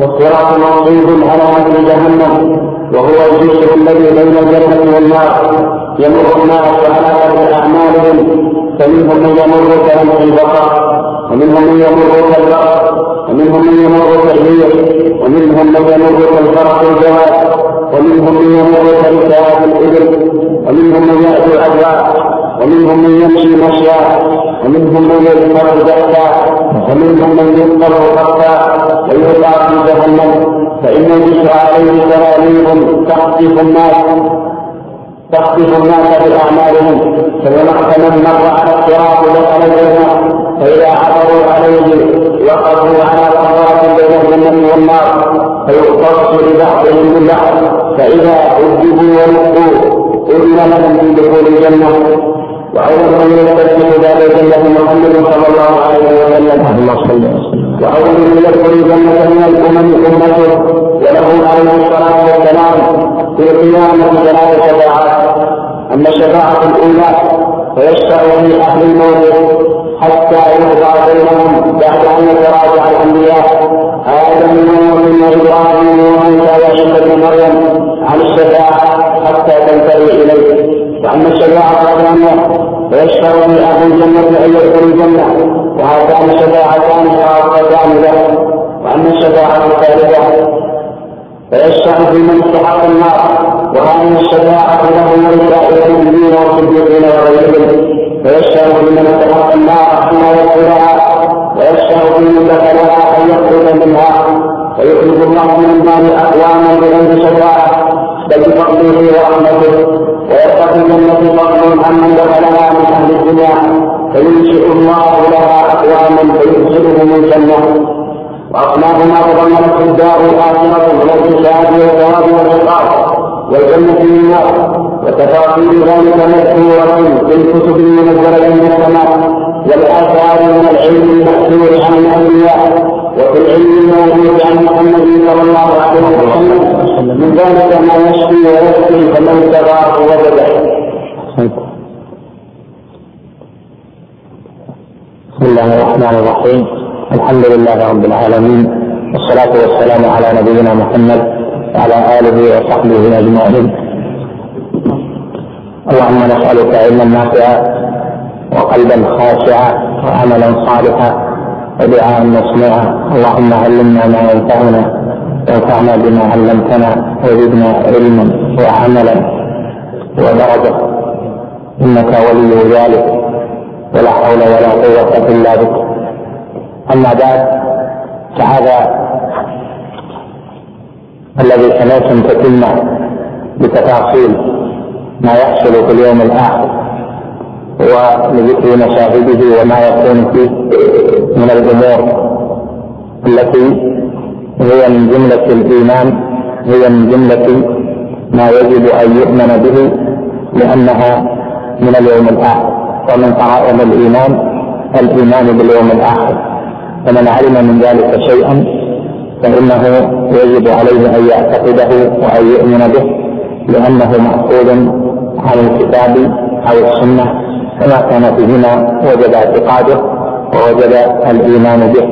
والصراط موصول على أهل جهنم. وهو الجسر الذي بين الجنة والنار. يمر الناس على قدر أعمالهم. فمنهم من يمر كلمح البقر. ومنهم من يمر كالبقر ومنهم من يمر كالريح ومنهم من يمر كالفرق الجواد ومنهم من يمر كركاب الإبل ومنهم من يأتي الأبواب ومنهم من يمشي مشيا ومنهم من يذكر زكا ومنهم من يذكر خطا ويلقى في جهنم فإن الذكر عليه تلاميذ تخطف الناس تخطف الناس بأعمالهم فيمحك من مر على الصراط دخل الجنة. فإذا عثروا عليه وقفوا على صراط بين الجنة والنار فيقتص لبعضهم من بعض فإذا عذبوا ونقوا أذن لهم في دخول الجنة وأول من يستفتح باب الجنة محمد صلى الله عليه وسلم. اللهم صل وسلم وأول من يدخل الجنة من الأمم أمته وله عليه الصلاة والسلام في القيامة ثلاث شفاعات أما الشفاعة الأولى فيشفع في أهل الموت. حتى يقضى بينهم بعد أن يتراجع الأنبياء. آدم ونوح وإبراهيم وموسى وعيسى بن مريم عن الشفاعة حتى تنتهي إليه. وأما الشفاعة الثانية فيشفع في أهل الجنة أن يدخلوا الجنة وهاتان شفاعتان خاصتان له. وأما الشفاعة الثالثة فيشفع في من استحق النار وهذه الشفاعة له ولسائر المؤمنين والصديقين وغيرهم فيشفع في من استحق النار حين يدخلها ويشفع في من دخلها أن يخرج منها فيخرج الله من النار أقواما بغير شفاعة بل بفضله ورحمته ويتقي الجنة فضل عمن دخلها من أهل الدنيا فينشئ الله لها أقواما فيدخلهم الجنة. وأصناف ما تضمنته الدار الآخرة من الحساب والثواب والعقاب والجنة من النار. وتفاصيل ذلك مذكورة في الكتب المنزلة من السماء والآثار من العلم المأثور عن الأنبياء وفي العلم الموجود عن محمد صلى الله عليه وسلم. من ذلك ما يشفي ويكفي فمن تبعه وجده. بسم الله الرحمن الرحيم. الحمد لله رب العالمين والصلاة والسلام على نبينا محمد وعلى آله وصحبه أجمعين. اللهم نسألك علما نافعا وقلبا خاشعا وعملا صالحا ودعاء مسموعا. اللهم علمنا ما ينفعنا وانفعنا بما علمتنا وزدنا علما وعملا ودرجه إنك ولي ذلك ولا حول ولا قوة إلا بك. أما بعد فهذا الذي سمعتم تتم بتفاصيل. ما يحصل في اليوم الآخر ولذكر مشاهده وما يكون فيه من الأمور التي هي من جملة الإيمان هي من جملة ما يجب أن يؤمن به لأنها من اليوم الآخر. ومن قرائن الإيمان الإيمان باليوم الآخر. فمن علم من ذلك شيئا فإنه يجب عليه أن يعتقده وأن يؤمن به لأنه مأخوذ عن الكتاب أو السنة فما كان فيهما وجب اعتقاده ووجب الإيمان به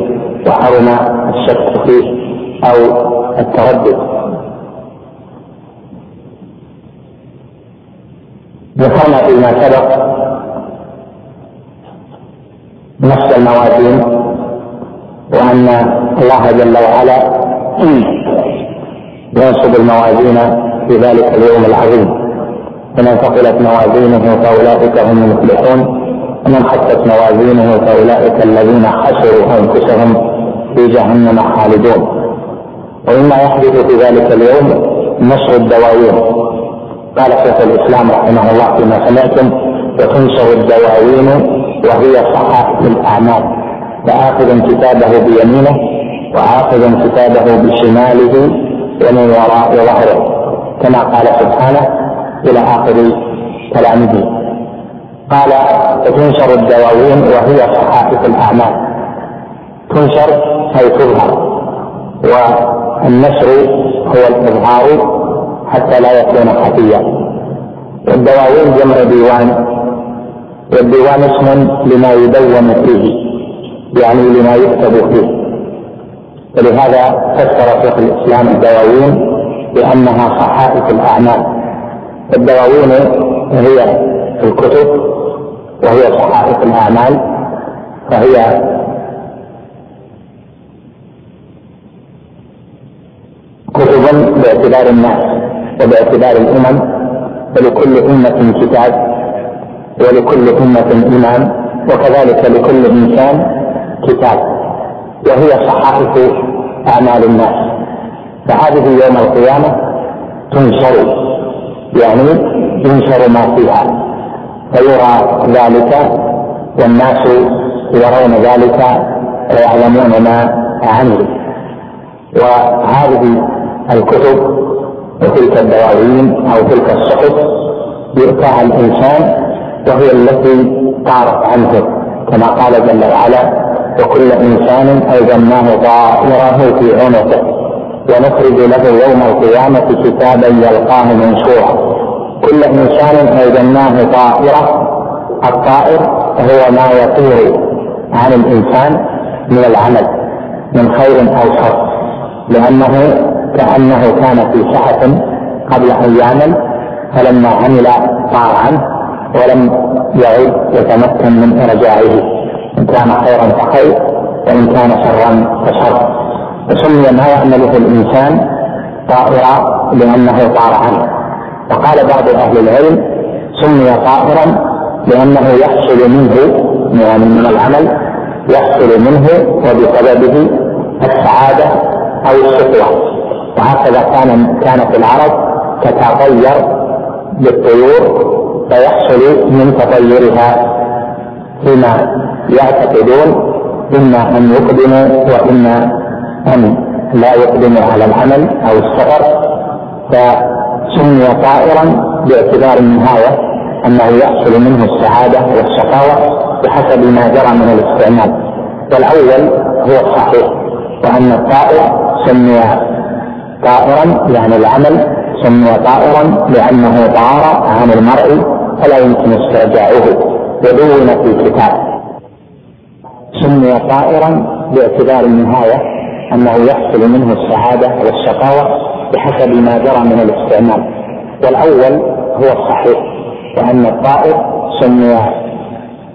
وحرم الشك فيه أو التردد. ذكرنا فيما سبق نفس الموازين وأن الله جل وعلا ينصب الموازين في ذلك اليوم العظيم. فمن ثقلت موازينه فأولئك هم المفلحون ومن خفت موازينه فأولئك الذين خسروا أنفسهم في جهنم خالدون. ومما يحدث في ذلك اليوم نشر الدواوين. قال شيخ الإسلام رحمه الله فيما سمعتم وتنشر الدواوين وهي صحائف الأعمال. فآخذ كتابه بيمينه وآخذ كتابه بشماله ومن وراء ظهره. كما قال سبحانه إلى آخر كلامه. قال وتنشر الدواوين وهي صحائف الأعمال. تنشر أي تظهر. والنشر هو الإظهار حتى لا يكون خفيا. والدواوين جمع ديوان. والديوان اسم لما يدون فيه يعني لما يكتب فيه. ولهذا فسر شيخ الإسلام الدواوين بأنها صحائف الأعمال. الدواوين هي الكتب وهي صحائف الأعمال فهي كتب باعتبار الناس وباعتبار الأمم ولكل أمة كتاب ولكل أمة إمام وكذلك لكل إنسان كتاب وهي صحائف أعمال الناس فهذه يوم القيامة تنشر يعني ينشر ما فيها فيرى ذلك والناس يرون ذلك ويعلمون ما عملوا وهذه الكتب وتلك الدواوين أو تلك الصحف يؤتاها الإنسان وهي التي طارت عنه. كما قال جل وعلا وكل إنسان ألزمناه طائره في عنقه. ونخرج له يوم القيامة كتابا يلقاه منشورا. كل إنسان ألزمناه طائرة. الطائر هو ما يطير عن الإنسان من العمل من خير أو شر. لأنه كأنه كان في سعة قبل أن يعمل فلما عمل طار عنه ولم يعد يتمكن من إرجاعه. إن كان خيرا فخير وإن كان شرا فشر. وسمي ما يعمله الإنسان طائرا لأنه طار عنه وقال بعض أهل العلم سمي طائرا لأنه يحصل منه يعني من العمل يحصل منه وبسببه السعادة أو الشقوه وهكذا كان كانت العرب تتطير بالطيور فيحصل من تطيرها فيما يعتقدون إما أن يقدموا وإما أن لا يقدم على العمل أو السفر سمي طائرا باعتبار النهاية أنه يحصل منه السعادة والشقاوة بحسب ما جرى من الاستعمال. والأول هو الصحيح وأن الطائر سمي طائرا يعني العمل سمي طائرا لأنه طار عن المرء فلا يمكن استرجاعه ودون في كتاب سمي طائرا باعتبار النهاية أنه يحصل منه السعادة والشقاوة بحسب ما جرى من الاستعمال. والأول هو الصحيح وأن الطائر سمي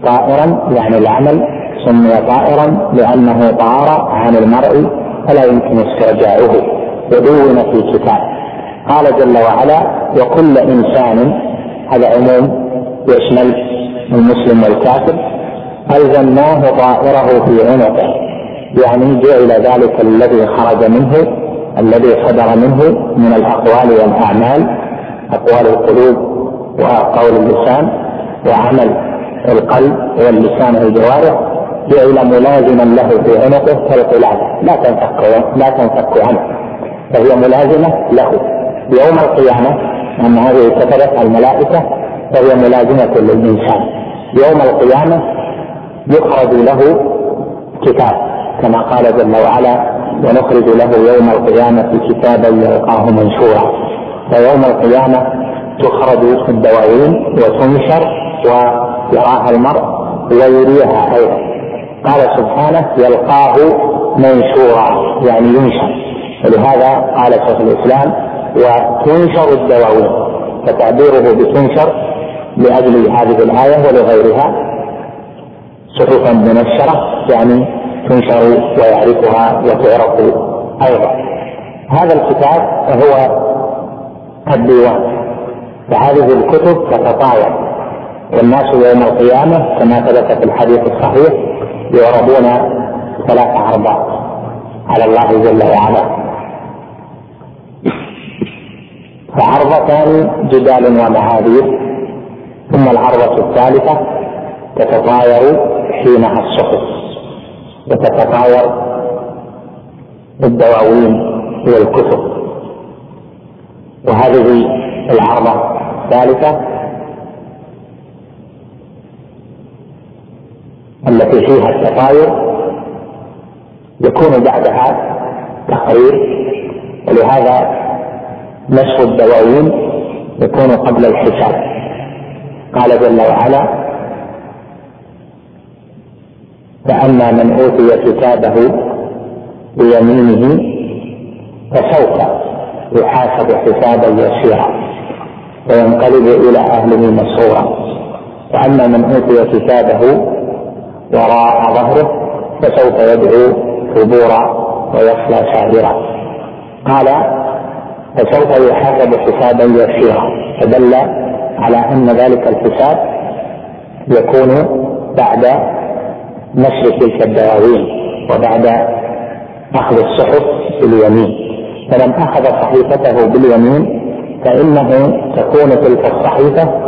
طائرا يعني العمل سمي طائرا لأنه طار عن المرء فلا يمكن استرجاعه ودون في كتاب. قال جل وعلا وكل إنسان هذا عموم يشمل المسلم والكافر ألزمناه طائره في عنقه يعني جعل ذلك الذي خرج منه الذي صدر منه من الأقوال والأعمال أقوال القلوب وقول اللسان وعمل القلب واللسان والجوارح جعل ملازما له في عنقه كالقلادة. لا تنفك لا تنفك عنه. فهي ملازمة له. يوم القيامة أن هذه كتبت الملائكة فهي ملازمة للإنسان. يوم القيامة يخرج له كتاب. كما قال جل وعلا ونخرج له يوم القيامة كتابا يلقاه منشورا. فيوم القيامة تخرج الدواوين وتنشر ويراها المرء ويريها أيضا. قال سبحانه يلقاه منشورا. يعني ينشر. ولهذا قال شيخ الإسلام وتنشر الدواوين. فتعبيره بتنشر لأجل هذه الآية ولغيرها. صحفا منشرة يعني تنشر ويعرفها وتعرف أيضا. هذا الكتاب هو الديوان. فهذه الكتب تتطاير والناس يوم القيامة كما ثبت في الحديث الصحيح يعرضون ثلاث عرضات على الله جل وعلا. فعرضتان جدال ومعاذير ثم العرضة الثالثة تتطاير حينها الصحف. وتتطاير الدواوين والكتب. وهذه العرضة الثالثة التي فيها التطاير يكون بعدها تقرير. ولهذا نشر الدواوين يكون قبل الحساب قال جل وعلا فأما من أوتي كتابه بيمينه فسوف يحاسب حسابا يسيرا وينقلب إلى أهله مسرورا. وأما من أوتي كتابه وراء ظهره فسوف يدعو ثبورا ويصلى سعيرا قال فسوف يحاسب حسابا يسيرا. فدل على أن ذلك الحساب يكون بعد نشر تلك الدواوين وبعد أخذ الصحف باليمين. فمن أخذ صحيفته باليمين فإنه تكون تلك الصحيفة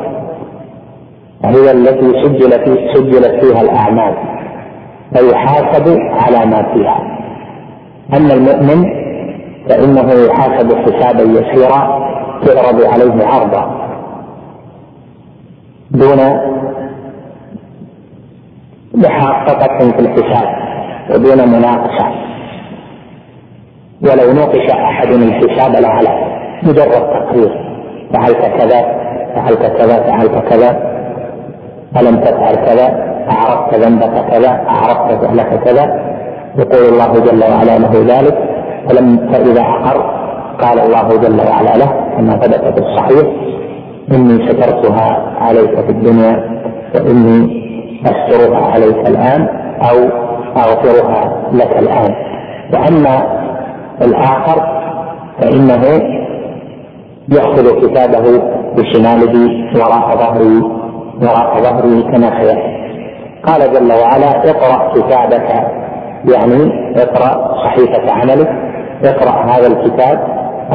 هي التي سجل في سجلت فيها الأعمال فيحاسب على ما فيها. أما المؤمن فإنه يحاسب حسابا يسيرا تعرض عليه عرضا. دون محققة في الحساب ودون مناقشة. ولو نوقش أحد الحساب لعلى مجرد تقرير. فعلت كذا فعلت كذا فعلت كذا. ألم تفعل كذا؟ أعرفت ذنبك كذا؟ أعرفت فعلك كذا؟ يقول الله جل وعلا له ذلك. فلم فإذا أقر؟ قال الله جل وعلا له كما ثبت في الصحيح. إني سترتها عليك في الدنيا وإني أسترها عليك الآن أو أغفرها لك الآن. وأما الآخر فإنه يأخذ كتابه بشماله وراء ظهره وراء ظهره كما سيأتي قال جل وعلا اقرأ كتابك. يعني اقرأ صحيفة عملك اقرأ هذا الكتاب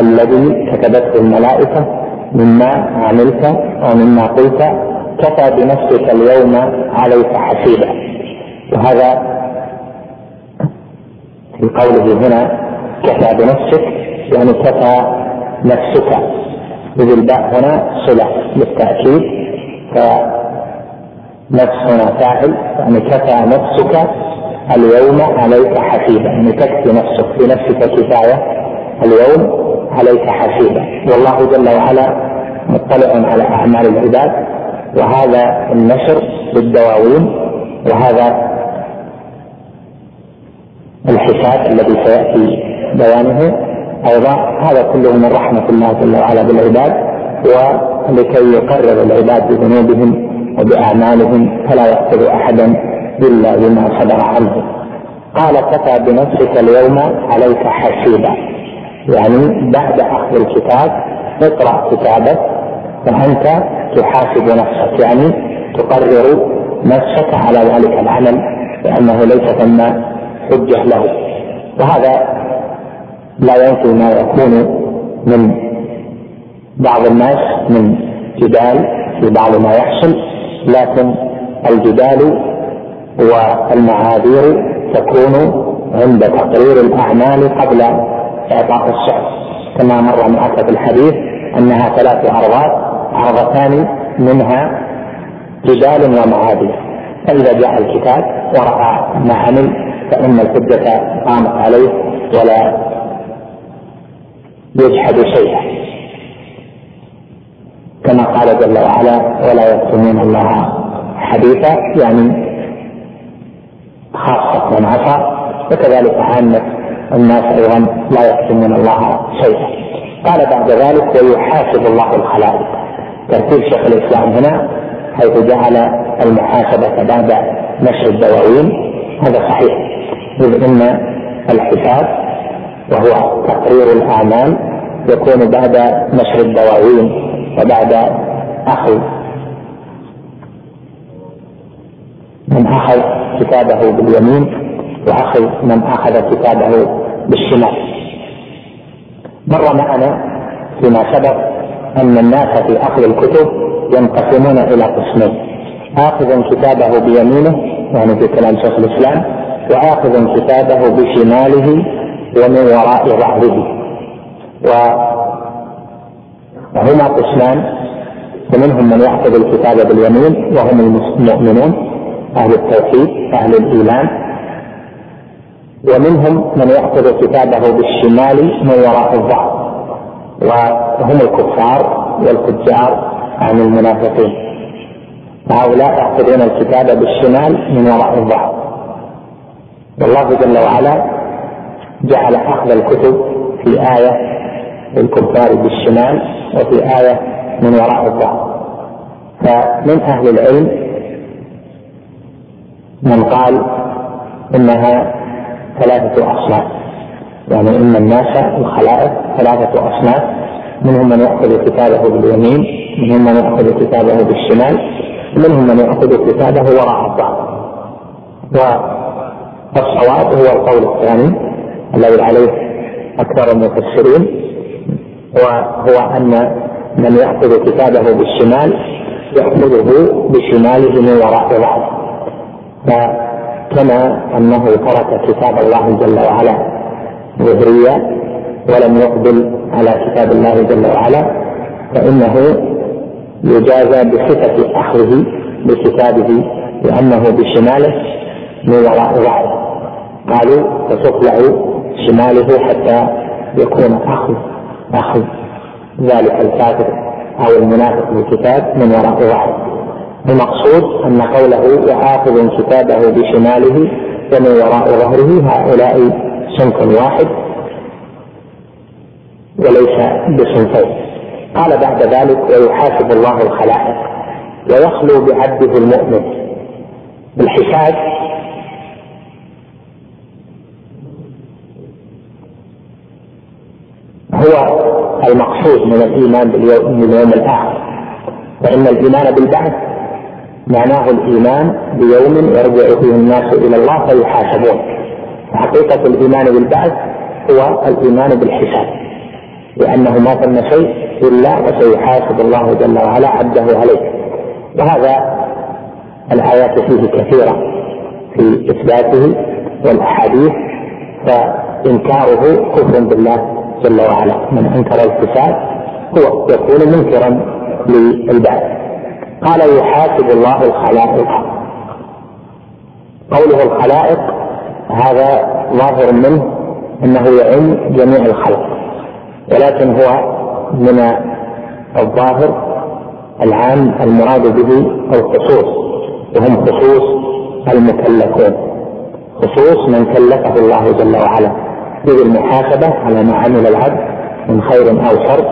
الذي كتبته الملائكة مما عملت ومما قلت كفى بنفسك اليوم عليك حسيبا. وهذا في قوله هنا كفى بنفسك يعني كفى نفسك. إذ الباء هنا صلة للتأكيد فنفس هنا فاعل يعني كفى نفسك اليوم عليك حسيبا. يعني تكفي نفسك بنفسك كفاية اليوم عليك حسيبا. والله جل وعلا مطلع على أعمال العباد. وهذا النشر بالدواوين وهذا الحساب الذي سيأتي بيانه. أيضا هذا كله من رحمة الله جل وعلا بالعباد ولكي يقرر العباد بذنوبهم وبأعمالهم فلا يقتل أحدا إلا بما صدر عنه. قال كفى بنفسك اليوم عليك حسيبا. يعني بعد أخذ الكتاب اقرأ كتابك فأنت تحاسب نفسك يعني تقرر نفسك على ذلك العمل لأنه ليس ثم حجة له. وهذا لا ينفي ما يكون من بعض الناس من جدال في بعض ما يحصل لكن الجدال والمعاذير تكون عند تقرير الأعمال قبل إعطاء السعر. كما مر معك في الحديث أنها ثلاث عرضات عرضتان منها جدال ومعاذير فإذا جاء الكتاب ورأى ما عمل فإن الحجة قامت عليه ولا يجحد شيئا. كما قال جل وعلا ولا يكتمون الله حديثا يعني خاصة من عصى. وكذلك عامة الناس أيضا لا يكتمون الله شيئا. قال بعد ذلك ويحاسب الله الخلائق. ترتيب شيخ الإسلام هنا حيث جعل المحاسبة بعد نشر الدواوين. هذا صحيح إذ إن الحساب وهو تقرير الأعمال يكون بعد نشر الدواوين وبعد أخذ من أخذ كتابه باليمين وأخذ من أخذ كتابه بالشمال. مر معنا فيما سبق أن الناس في أخذ الكتب ينقسمون إلى قسمين. آخذ كتابه بيمينه يعني في كلام شيخ الإسلام وآخذ كتابه بشماله ومن وراء ظهره. وهما قسمان فمنهم من يأخذ الكتاب باليمين وهم المؤمنون أهل التوحيد أهل الإيمان. ومنهم من يأخذ كتابه بالشمال من وراء الظهر. وهم الكفار والفجار عن المنافقين. هؤلاء يأخذون الكتاب بالشمال من وراء الظهر. والله جل وعلا جعل أخذ الكتب في آية للكفار بالشمال وفي آية من وراء الظهر. فمن أهل العلم من قال إنها ثلاثة أصناف. يعني إن الناس الخلائق ثلاثة أصناف منهم من يأخذ كتابه باليمين منهم من يأخذ كتابه بالشمال منهم من يأخذ كتابه وراء الظهر والصواب هو القول الثاني الذي عليه أكثر المفسرين وهو أن من يأخذ كتابه بالشمال يأخذه بشماله من وراء ظهره فكما أنه ترك كتاب الله جل وعلا ظهريا ولم يقبل على كتاب الله جل وعلا فإنه يجازى بصفة أخذه بكتابه لأنه بشماله من وراء ظهره قالوا فتطلع شماله حتى يكون أخذ أخذ ذلك الكافر أو المنافق بالكتاب من وراء ظهره المقصود أن قوله وآخذ كتابه بشماله ومن وراء ظهره هؤلاء صنف واحد وليس بصنفين. قال بعد ذلك ويحاسب الله الخلائق ويخلو بعبده المؤمن. بالحساب هو المقصود من الإيمان باليوم, الآخر. فان الإيمان بالبعث معناه الإيمان بيوم يرجع فيه الناس إلى الله فيحاسبون. حقيقه الإيمان بالبعث هو الإيمان بالحساب لأنه ما ثم شيء إلا وسيحاسب الله جل وعلا عبده عليه. وهذا الآيات فيه كثيرة في إثباته والأحاديث فإنكاره كفر بالله جل وعلا. من أنكر الكتاب هو يكون منكرا للبعث. قال يحاسب الله الخلائق. قوله الخلائق هذا ظاهر منه إنه يعم جميع الخلق ولكن هو من الظاهر العام المراد به الخصوص وهم خصوص المكلفون خصوص من كلفه الله جل وعلا بالمحاسبة على ما عمل العبد من خير أو شر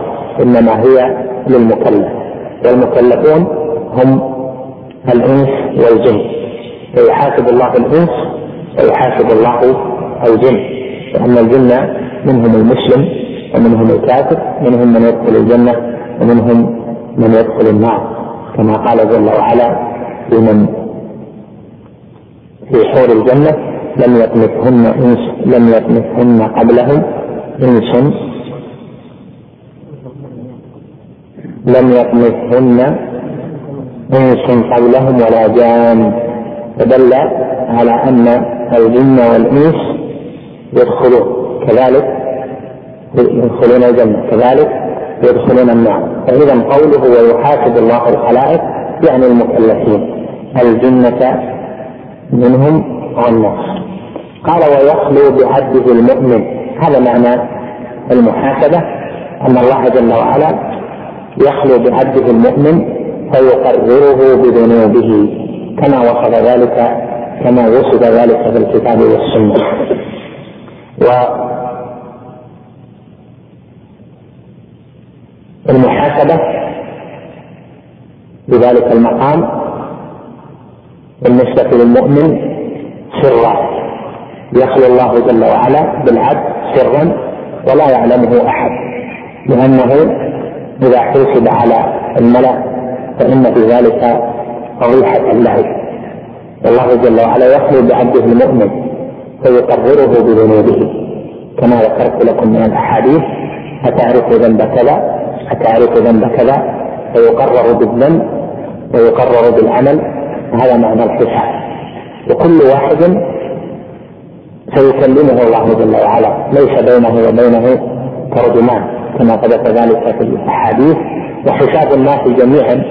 إنما هي للمكلف والمكلفون هم الإنس والجن فيحاسب الله الإنس ويحاسب الله الجن. لأن الجن منهم المسلم ومنهم الكافر منهم من يدخل الجنة ومنهم من يدخل النار. كما قال جل وعلا في من في حور الجنة لم يطمثهن إنس لم يطمثهن قبلهم إنس لم يطمثهن إنس قبلهم ولا جان. فدل على أن الجن والإنس يدخلون كذلك يدخلون الجنة كذلك يدخلون النار. فإذا قوله ويحاسب الله الخلائق يعني المكلفين الجنة منهم والناس. قال ويخلو بعبده المؤمن هذا معنى المحاسبة أن الله جل وعلا يخلو بعبده المؤمن فيقرره بذنوبه كما وصف ذلك كما وصف ذلك في الكتاب والسنة والمحاسبه بذلك المقام بالنسبة للمؤمن سرا. يخلو الله جل وعلا بالعبد سرا ولا يعلمه أحد لأنه إذا حسب على الملأ فإن في ذلك فضيحة له والله جل وعلا يخلو بعبده المؤمن فيقرره بذنوبه. كما ذكرت لكم من الأحاديث أتعرف ذنب كذا؟ أتعرف ذنب كذا؟ فيقرر بالذنب ويقرر بالعمل. هذا معنى الحساب. وكل واحد سيكلمه الله جل وعلا. ليس بينه وبينه ترجمان كما ثبت ذلك في الأحاديث. وحساب الناس جميعا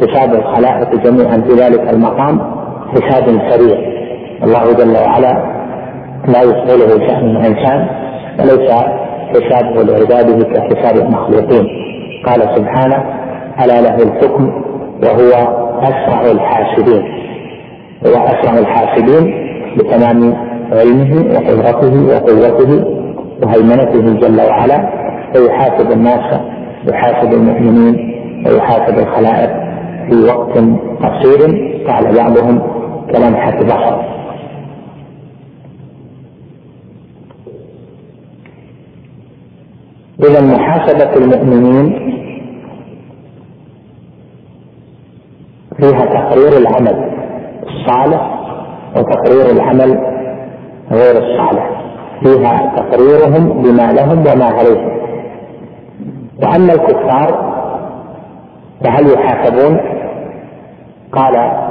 حساب الخلائق جميعا في ذلك المقام. حساب سريع. الله جل وعلا لا يشغله شأن الإنسان وليس حسابه لعباده كحساب المخلوقين. قال سبحانه ألا له الحكم وهو أسرع الحاسبين. هو أسرع الحاسبين بتمام علمه وقدرته وقوته وهيمنته جل وعلا فيحاسب الناس يحاسب المؤمنين ويحاسب الخلائق في وقت قصير. قال بعضهم كلمحة بصر إذا محاسبة المؤمنين فيها تقرير العمل الصالح وتقرير العمل غير الصالح. فيها تقريرهم بما لهم وما عليهم. وأما الكفار فهل يحاسبون؟ قال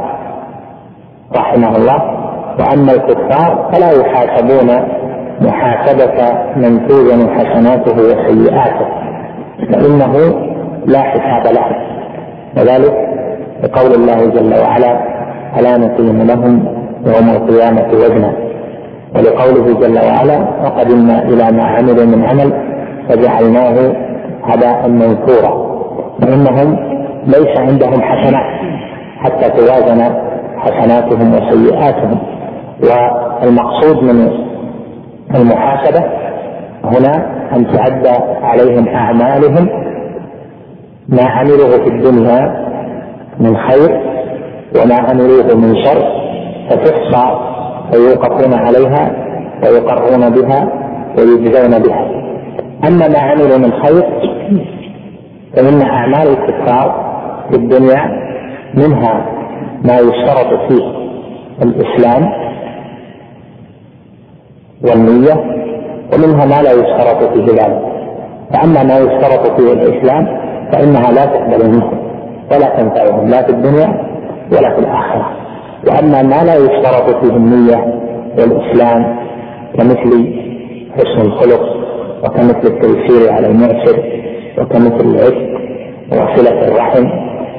رحمه الله. وأما الكفار فلا يحاسبون محاسبة من توزن حسناته وسيئاته فإنه لا حساب له. وذلك بقول الله جل وعلا ألا نقيم لهم يوم القيامة وزنا. ولقوله جل وعلا وقدمنا إلى ما عملوا من عمل فجعلناه هباء منثورا. فإنهم ليس عندهم حسنات حتى توازن حسناتهم وسيئاتهم. والمقصود من المحاسبة هنا أن تعد عليهم أعمالهم ما عملوه في الدنيا من خير وما عملوه من شر فتحصى فيوقفون عليها ويقرون بها ويجزون بها. أما ما عملوا من خير فإن أعمال الكفار في الدنيا منها ما يشترط فيه الإسلام والنية ومنها ما لا يشترط فيه ذلك. فأما ما يشترط فيه الإسلام فإنها لا تقبل منهم ولا تنفعهم لا في الدنيا ولا في الآخرة. وأما ما لا يشترط فيه النية والإسلام كمثل حسن الخلق وكمثل التيسير على المعسر وكمثل العشق وصلة الرحم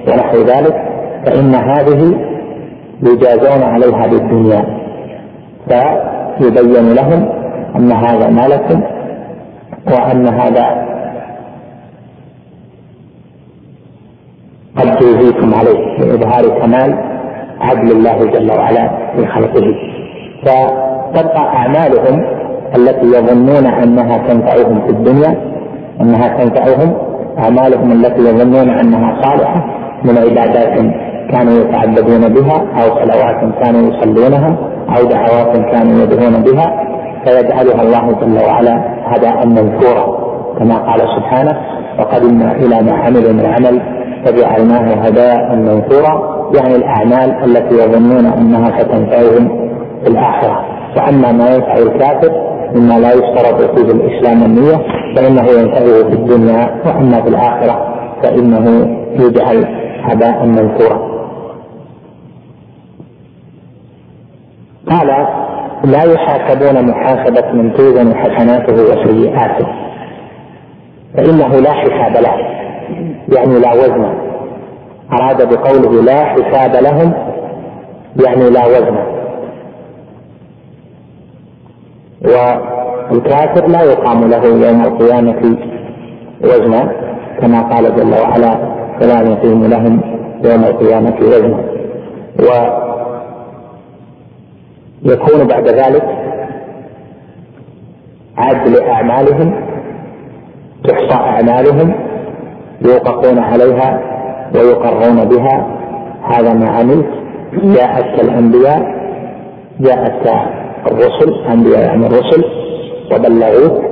ونحو ذلك فإن هذه يجازون عليها بالدنيا. فيبين لهم أن هذا ما لكم وأن هذا قد توزيكم عليه لإظهار كمال عدل الله جل وعلا في خلقه. فتبقى أعمالهم التي يظنون أنها تنفعهم في الدنيا أنها تنفعهم أعمالهم التي يظنون أنها صالحة من عبادات كانوا يتعبدون بها أو صلوات كانوا يصلونها أو دعوات كانوا يدعون بها فيجعلها الله جل وعلا هداء منثورا كما قال سبحانه وقدمنا إلى ما عملوا من عمل فجعلناه هداء منثورا. يعني الأعمال التي يظنون أنها ستنفعهم في الآخرة. وأما ما ينفع الكافر مما لا يشترط فيه الإسلام النية فإنه ينفعه في الدنيا وأما في الآخرة فإنه يجعل هباء منثورا. قال لا يحاسبون محاسبة من توزن حسناته وسيئاته. فإنه لا حساب له. يعني لا وزن. أراد بقوله لا حساب لهم يعني لا وزن. والكافر لا يقام له يوم القيامة وزنا كما قال جل وعلا فلا نقيم لهم يوم القيامة وزنا ويكون بعد ذلك عدل أعمالهم تحصى أعمالهم يوقفون عليها ويقرون بها. هذا ما عملت. جاءت كالأنبياء جاءت الرسل أنبياء يعني الرسل وبلغوه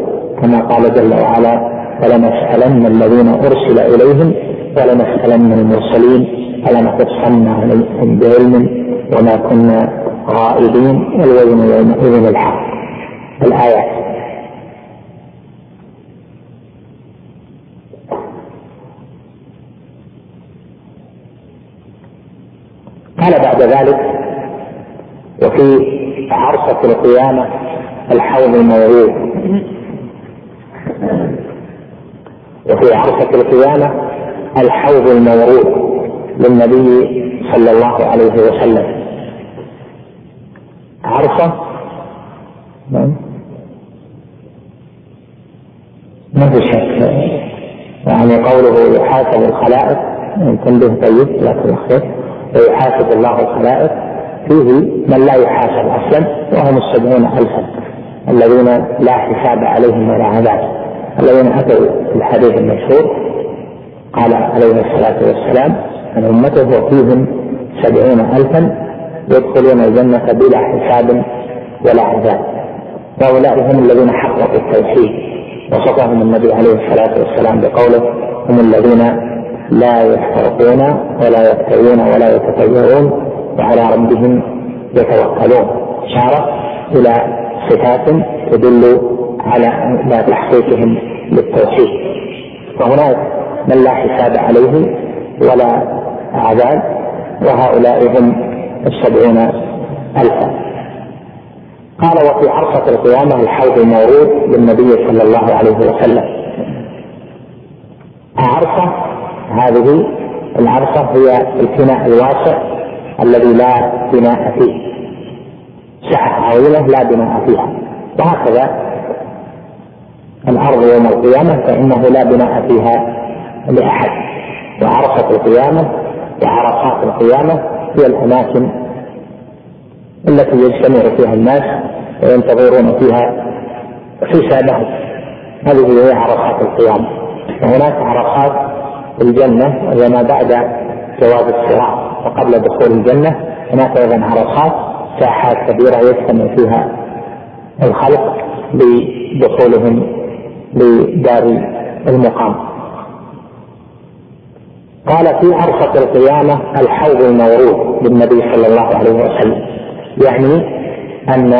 كما قال جل وعلا فلنسألن الذين أرسل إليهم ولنسألن المرسلين فلنقصن عليهم بعلم وما كنا غائبين والوزن يومئذ الحق. الآيات. قال بعد ذلك وفي عرصة القيامة الحوض الموعود. وفي عرصة القيامة الحوض المورود للنبي صلى الله عليه وسلم. عرصة نعم. ما في شك. يعني قوله يحاسب الخلائق تنبه طيب لا الخير ويحاسب الله الخلائق فيه من لا يحاسب أصلا وهم السبعون الفا. الذين لا حساب عليهم ولا عذاب. الذين أتوا في الحديث المشهور قال عليه الصلاة والسلام عن أمته وفيهم سبعون الفا يدخلون الجنة بلا حساب ولا عذاب. وهؤلاء هم الذين حققوا التوحيد. وصفهم النبي عليه الصلاة والسلام بقوله هم الذين لا يحترقون ولا يبتغون ولا يتطيرون وعلى ربهم يتوكلون. إشارة إلى صفات تدل على تحقيقهم للتوحيد. وهناك من لا حساب عليه ولا عذاب وهؤلاء هم السبعون ألفا. قال وفي عرفة القيامة الحوض المورود للنبي صلى الله عليه وسلم. عرفة هذه العرفة هي الفناء الواسع الذي لا بناء فيه. سعة عظيمة لا بناء فيها. وهكذا الأرض يوم القيامة فإنه لا بناء فيها لأحد. وعرفة القيامة وعرفات القيامة هي الأماكن التي يجتمع فيها الناس وينتظرون فيها حسابهم. هذه هي عرفات القيامة. وهناك عرفات الجنة وهي ما بعد جواز الصراط. وقبل دخول الجنة هناك أيضا عرصات ساحات كبيرة يجتمع فيها الخلق لدخولهم لدار المقام. قال في عرصة القيامة الحوض المورود للنبي صلى الله عليه وسلم. يعني أن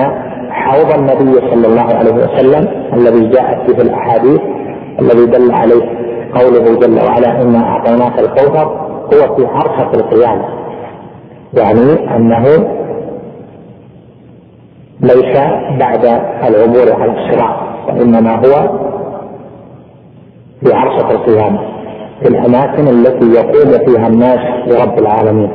حوض النبي صلى الله عليه وسلم الذي جاءت به الأحاديث الذي دل عليه قوله جل وعلا إنا أعطيناك الكوثر هو في عرفة القيامة. يعني أنه ليس بعد العبور على الصراط وإنما هو في عرصة القيامة. في الأماكن التي يقوم فيها الناس لرب العالمين.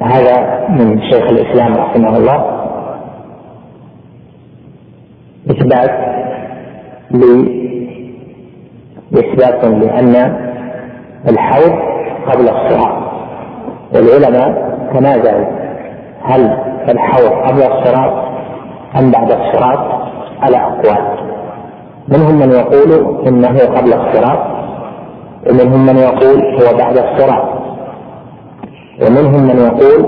وهذا من شيخ الإسلام رحمه الله. إثبات إثبات لأن الحوض قبل الصراط والعلماء تنازعوا. هل الحوض قبل الصراط أم بعد الصراط على أقوال. منهم من يقول إنه قبل الصراط ومنهم من يقول هو بعد الصراط. ومنهم من يقول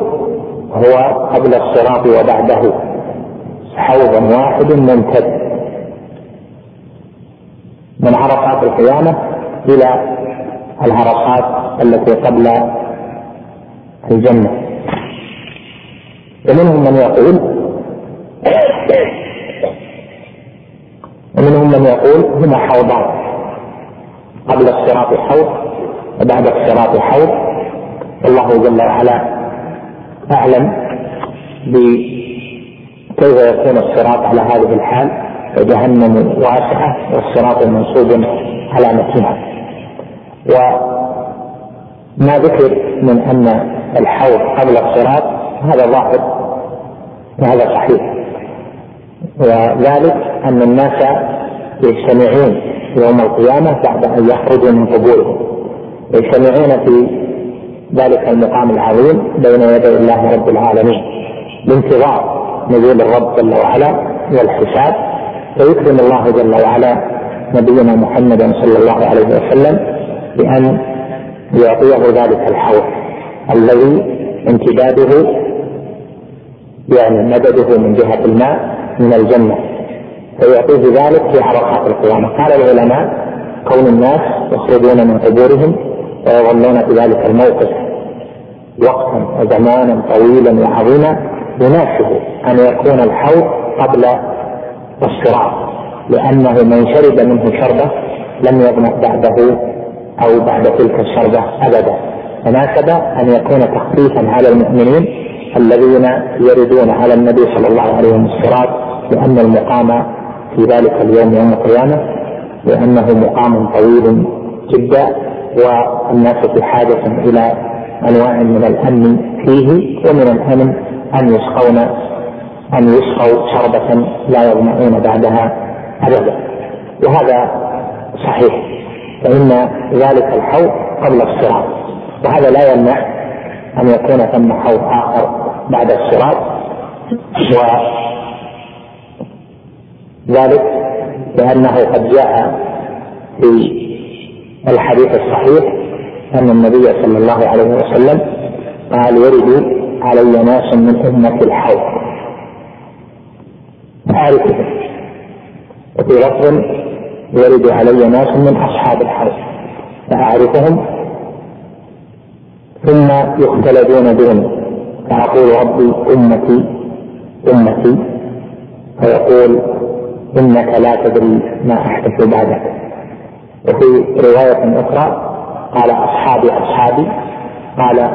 هو قبل الصراط وبعده. حوض واحد ممتد. من عرصات القيامة إلى العرصات التي قبل الجنة. ومنهم من يقول من يقول هما حوضان. قبل الصراط حوض وبعد الصراط حوض. والله جل وعلا أعلم بكيف يكون الصراط على هذه الحال. وجهنم واسعة والصراط منصوب على متنها وما ذكر من أن الحوض قبل الصراط هذا ظاهر وهذا صحيح. وذلك أن الناس يجتمعون يوم القيامة بعد أن يخرجوا من قبورهم. يجتمعون في ذلك المقام العظيم بين يدي الله رب العالمين بانتظار نزول الرب جل وعلا والحساب فيكرم الله جل وعلا نبينا محمدا صلى الله عليه وسلم بأن يعطيه ذلك الحوض الذي امتداده يعني مدده من جهة الماء من الجنة. فيعطيه ذلك في عرصات القيامة. قال العلماء كون الناس يخرجون من قبورهم ويظلون في ذلك الموقف وقتا وزمانا طويلا وعظيما يناسب أن يكون الحوض قبل الصراط لأنه من شرب منه شربة لم يظمأ بعده أو بعد تلك الشربة أبدا. فناسب أن يكون تخفيفا على المؤمنين الذين يردون على النبي صلى الله عليه وسلم الصراط لأن المقام في ذلك اليوم يوم القيامة لأنه مقام طويل جدا والناس في حاجة إلى أنواع من الأمن فيه ومن الأمن أن يسقون أن يسقوا شربة لا يظمؤون بعدها أبدا. وهذا صحيح فإن ذلك الحوض قبل الصراط وهذا لا يمنع أن يكون ثم حوض آخر بعد الصراط. وذلك لأنه قد جاء في الحديث الصحيح أن النبي صلى الله عليه وسلم قال يرد علي ناس من أمة الحوض. أعرفهم وفي لفظ يرد علي ناس من أصحاب الحوض. فأعرفهم ثم يختلدون دونه فيقول ربي أمتي أمتي. فيقول إنك لا تدري ما أحدث بعدك. وفي رواية أخرى قال أصحابي أصحابي قال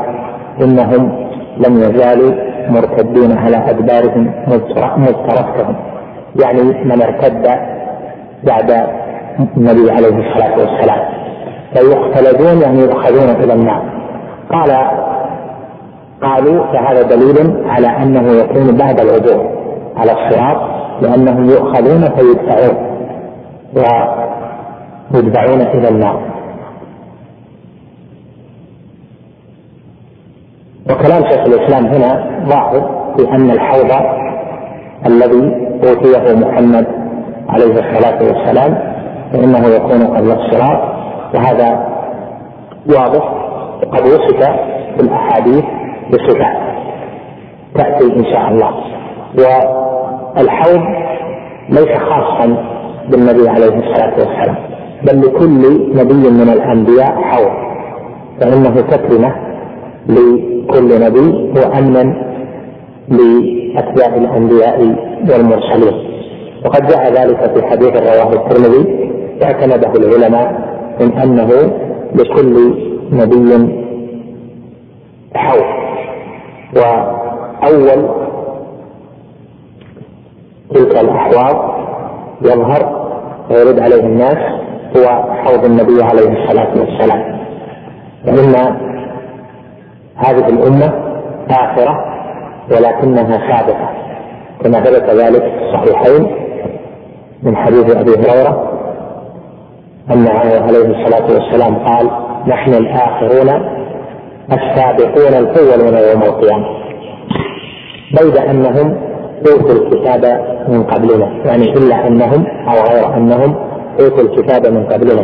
إنهم لم يزالوا مرتدين على أدبارهم مذ تركتهم يعني من ارتد بعد النبي عليه الصلاة والسلام. فيختلدون يعني يؤخذون إلى النار. قال قالوا فهذا دليل على أنه يكون بعد العبور على الصراط لأنهم يؤخذون فيدفعون ويدفعون إلى النار. وكلام شيخ الإسلام هنا ظاهر في أن الحوض الذي أوتيه محمد عليه الصلاة والسلام فانه يكون قبل الصراط وهذا واضح وقد وصف في الاحاديث بصفات تأتي إن شاء الله. والحوض ليس خاصا بالنبي عليه الصلاة والسلام بل لكل نبي من الأنبياء حوض فانه تكرمة لكل نبي وامنا لأتباع الأنبياء والمرسلين. وقد جاء ذلك في حديث رواه الترمذي اعتمده العلماء من أنه لكل نبي حوض. وأول تلك الأحواض يظهر ويرد عليه الناس هو حوض النبي عليه الصلاة والسلام. فإن هذه الأمة آخرة ولكنها سابقة. كما ثبت ذلك في الصحيحين من حديث أبي هريرة أنه عليه الصلاة والسلام قال نحن الآخرون السابقون الأولون يوم القيامة. بيد أنهم أوتوا الكتاب من قبلنا. يعني إلا أنهم أو غير أنهم أوتوا الكتاب من قبلنا.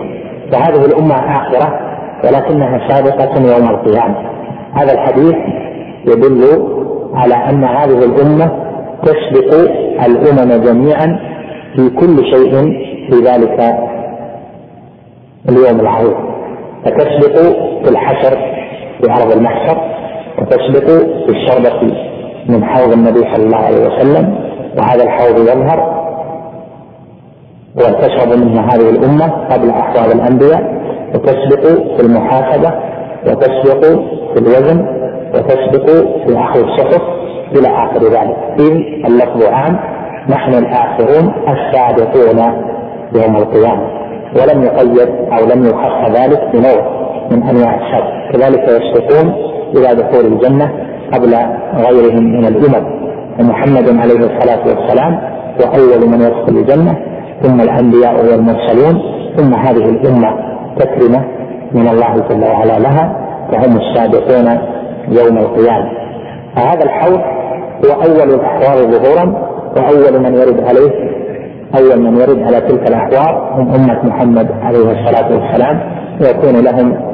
فهذه الأمة آخرة ولكنها سابقة يوم القيامة. هذا الحديث يدل على أن هذه الأمة تسبق الأمم جميعا في كل شيء في ذلك اليوم العظيم. فتسبق في الحشر في أرض المحشر وتسبق في الشربة من حوض النبي صلى الله عليه وسلم وهذا الحوض يظهر وتشرب منه هذه الأمة قبل أحوال الأنبياء وتسبق في المحاسبة وتسبق في الوزن وتسبق في أخذ الصحف إلى آخر ذلك. إذ اللفظ عام نحن الآخرون السابقون يوم القيامة ولم يقيد أو لم يخص ذلك بنوع من أنواع الشر. كذلك يسبقون إلى دخول الجنة قبل غيرهم من الأمم. ومحمد عليه الصلاة والسلام هو أول من يدخل الجنة. ثم الأنبياء والمرسلون. ثم هذه الأمة تكرمة من الله جل وعلا لها. فهم السابقون يوم القيامة. فهذا الحوض هو أول الأحوال ظهورا. وأول من يرد عليه أول من يرد على تلك الأحوال هم أمة محمد عليه الصلاة والسلام. ويكون لهم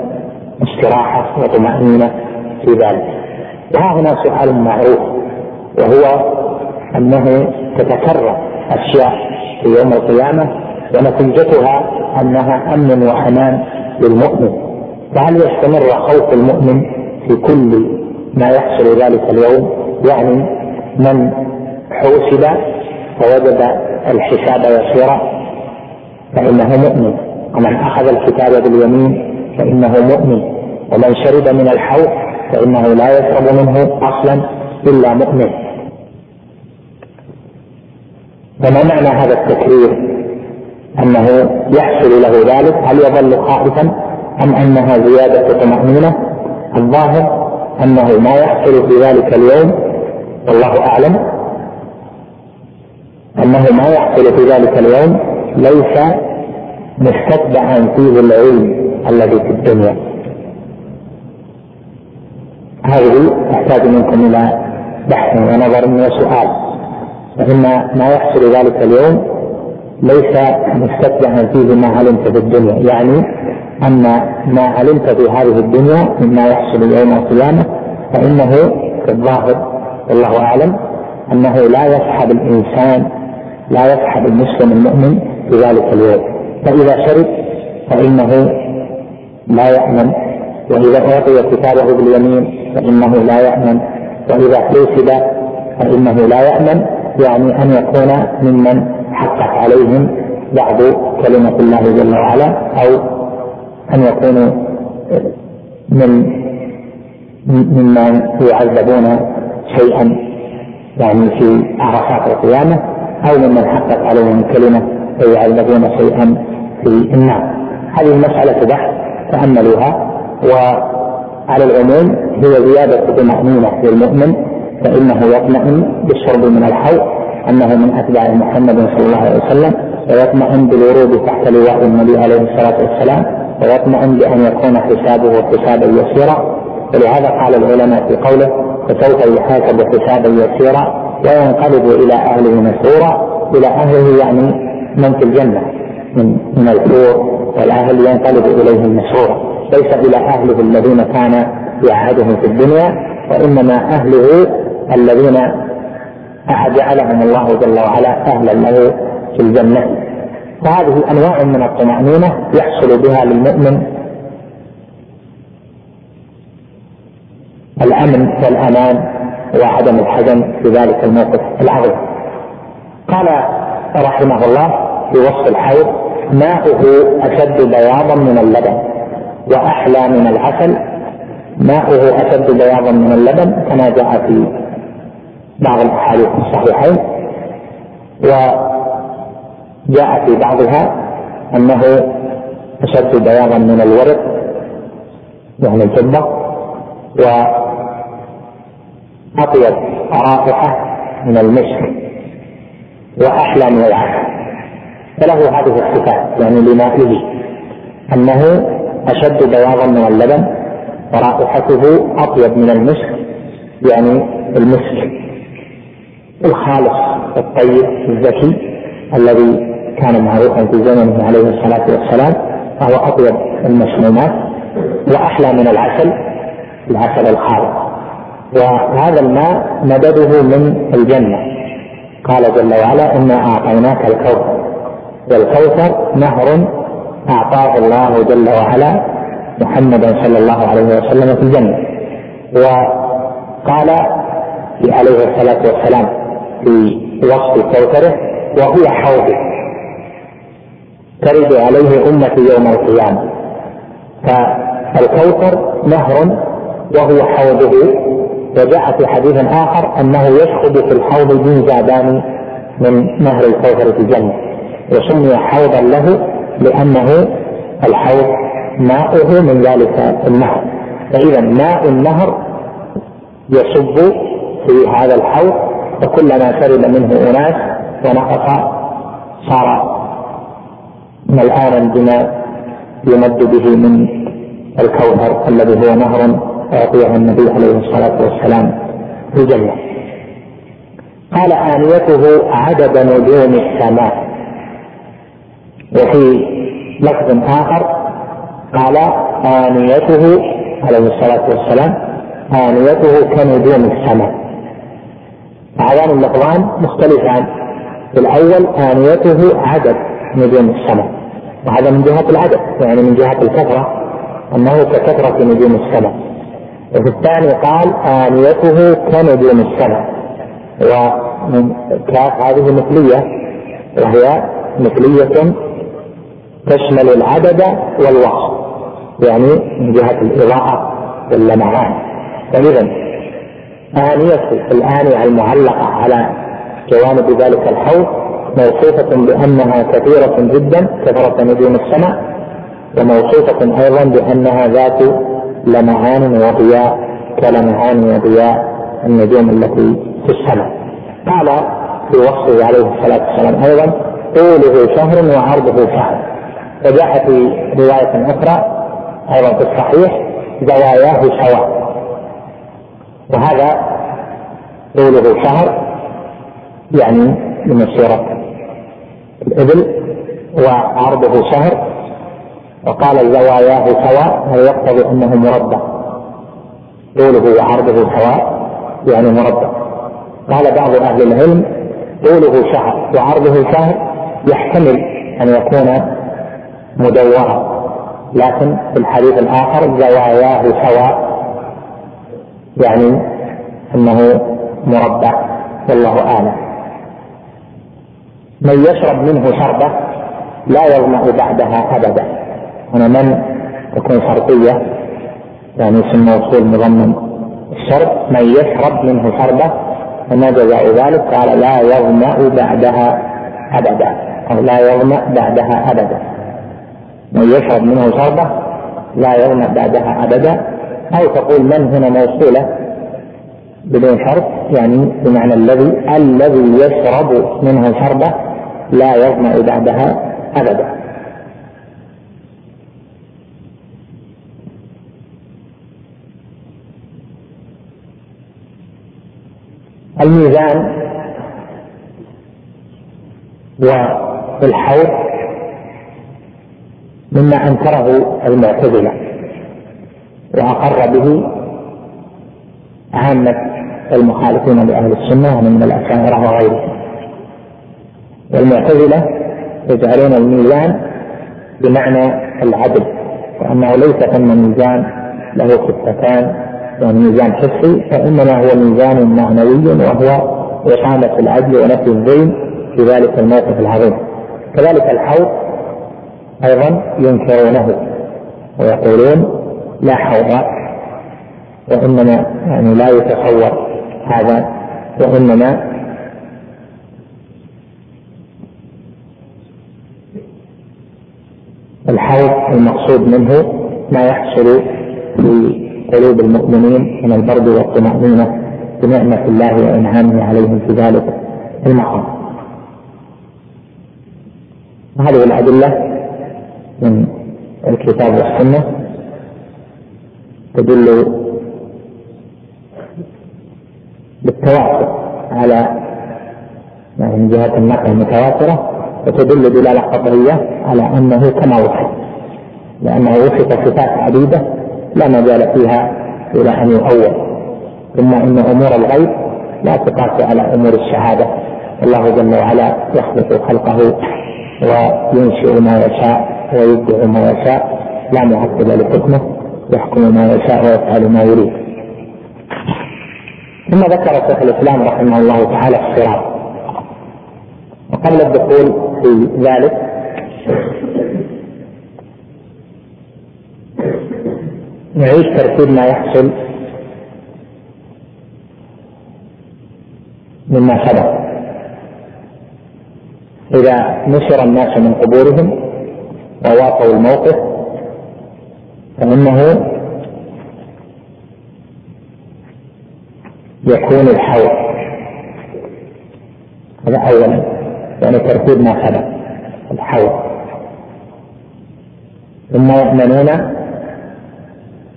استراحة وطمأنينة في ذلك. وها هنا سؤال معروف وهو أنه تتكرر أشياء في يوم القيامة ونتيجتها أنها أمن وأمان للمؤمن. فهل يستمر خوف المؤمن في كل ما يحصل ذلك اليوم؟ يعني من حوسب ووجد الحساب يسيرا. فإنه مؤمن. ومن أخذ الكتاب باليمين فإنه مؤمن. ومن شرب من الحوض فإنه لا يشرب منه أصلا إلا مؤمن. فما معنى هذا التكرير؟ أنه يحصل له ذلك؟ هل يظل خائفا؟ أم أنها زيادة طمأنينة؟ الظاهر أنه ما يحصل في ذلك اليوم والله أعلم. أنه ما يحصل في ذلك اليوم ليس مستتبعا فيه العلم الذي في الدنيا. هذه تحتاج منكم إلى بحث ونظر وسؤال فإن ما يحصل ذلك اليوم ليس مستتبعا فيه ما علمت في الدنيا. يعني أن ما علمت في هذه الدنيا مما يحصل يوم القيامة فإنه في الظاهر والله أعلم أنه لا يسحب الإنسان لا يسحب المسلم المؤمن في ذلك اليوم. فإذا شرب فإنه لا يأمن وإذا أعطي كتابه باليمين فإنه لا يأمن وإذا حوسب فإنه لا يأمن يعني أن يكون ممن حقت عليهم بعض كلمة الله جل وعلا أو أن يكونوا من ممن يعذبون شيئا يعني في عرفات القيامة أو ممن حقت عليهم كلمة فيعذبون شيئا في النار. هذه المسألة بحث تأملوها وعلى العموم هي زيادة طمأنينة للمؤمن فإنه يطمئن بالشرب من الحوض أنه من أتباع محمد صلى الله عليه وسلم ويطمئن بالورود تحت لواء النبي عليه الصلاة والسلام ويطمئن بأن يكون حسابه حسابا يسيرا. ولهذا قال العلماء في قوله فسوف يحاسب حسابا يسيرا وينقلب إلى أهله مسرورا إلى أهله يعني من في الجنة من من الحور والأهل ينقلب إليهم مسرورا. ليس إلى أهله الذين كان يعهدهم في الدنيا وإنما أهله الذين جعلهم الله جل وعلا أهلا له في الجنة. فهذه أنواع من الطمأنينة يحصل بها للمؤمن الأمن والأمان وعدم الحزن في ذلك الموقف العظيم. قال رحمه الله في وصف الحوض ماؤه أشد بياضا من اللبن. وأحلى من العسل. ماؤه أشد بياضا من اللبن كما جاء في بعض الأحاديث الصحيحين. وجاء في بعضها أنه أشد بياضا من الورق يعني الفضة وأطيب رائحة من المسك وأحلى من العسل. فله هذه الصفات يعني لمائه أنه أشد بياضا من اللبن ورائحته أطيب من المسك يعني المسك الخالص الطيب الذكي الذي كان معروفا في زمنه عليه الصلاة والسلام فهو أطيب المسمومات وأحلى من العسل العسل الخالص. وهذا الماء مدده من الجنة. قال جل وعلا إنا أعطيناك الكوثر والكوثر نهر أعطاه الله جل وعلا محمدا صلى الله عليه وسلم في الجنة. وقال عليه الصلاة والسلام في وصف كوثره وهو حوض ترد عليه أمتي يوم القيامة. فالكوثر نهر وهو حوضه. وجاء في حديث آخر أنه يشخب في الحوض ميزابان من نهر الكوثر في الجنة. وسمي حوضا له لأنه الحوض ماؤه من ذلك النهر. فإذا ماء النهر يصب في هذا الحوض وكلما شرب منه أناس ونقص صار ملآنا بما يمد به من الكوثر الذي هو نهر أعطيه النبي عليه الصلاة والسلام في الجنة قال آنيته عدد نجوم السماء. وفي لفظ آخر قال آنيته عليه الصلاة والسلام آنيته كنجوم السماء. هذان اللفظان مختلفان. في الأول آنيته عدد نجوم السماء. وهذا من جهة العدد يعني من جهة الكثرة أنه ككثرة نجوم السماء. وفي الثاني قال آنيته كنجوم السماء. ومن كاف هذه مثلية وهي مثلية تشمل العدد والوصف. يعني من جهة الإضاءة واللمعان فإذا آنية الآنية المعلقة على جوانب ذلك الحوض موصوفة بأنها كثيرة جدا كثرة نجوم السماء وموصوفة أيضا بأنها ذات لمعان وضياء كلمعان وضياء النجوم التي في السماء. قال في وصفه عليه الصلاة والسلام أيضا طوله شهر وعرضه شهر. وجاء في رواية أخرى أيضا في الصحيح زواياه سواء. وهذا طوله شهر يعني بمسيرة الإبل وعرضه شهر وقال زواياه سواء هذا يقتضي أنه مربع؟ طوله وعرضه سواء يعني مربع. قال بعض أهل العلم طوله شهر وعرضه شهر يحتمل أن يكون مدورة. لكن في الحديث الآخر زواياه سواء يعني أنه مربع. والله أعلم. من يشرب منه شربة لا يظمأ بعدها أبدا. هنا من تكون شرطية يعني اسم موصول مضمن الشرط من يشرب منه شربة فما جزاء ذلك؟ قال لا يظمأ بعدها أبدا. أو لا يظمأ بعدها أبدا. من يشرب منه شربة لا يظمأ بعدها أبدا. أو تقول من هنا موصولة بدون شرط يعني بمعنى الذي الذي يشرب منه شربة لا يظمأ بعدها أبدا. الميزان والحوض مما أنكره المعتزلة وأقر به عامة المخالفين لأهل السنة ومن الاشاعره وغيرهم. والمعتزلة يجعلون الميزان بمعنى العدل وأنه ليس ثم ميزان له خفتان يعني ميزان حسي فإنما هو ميزان معنوي وهو اقامه العدل ونفي الظلم في ذلك الموقف العظيم. كذلك الحوض أيضا ينكرونه ويقولون لا حوض وإنما يعني لا يتصور هذا وإنما الحوض المقصود منه ما يحصل في قلوب المؤمنين من البرد والطمأنينة بنعمة الله وإنعامه عليهم في ذلك المقام. هذه الأدلة من الكتاب والسنة تدل بالتواتر على يعني من جهة النقل المتواترة وتدل دلالة قطعية على أنه كما وصف لأنه وصف صفات عديدة لا مجال فيها إلى أن يؤول ثم إن أمور الغيب لا تقاس على أمور الشهادة الله جل وعلا يخلق خلقه وينشئ ما يشاء. ويبدع ما يشاء لا معقب لحكمه يحكم ما يشاء ويفعل ما يريد. ثم ذكر شيخ الإسلام رحمه الله تعالى الصراط. وقبل الدخول في ذلك نعيد ترتيب ما يحصل مما سبق. إذا نشر الناس من قبورهم وواقعوا الموقف فإنه يكون الحوض. هذا أولا يعني ترتيب ما سبق الحوض. ثم يأمنون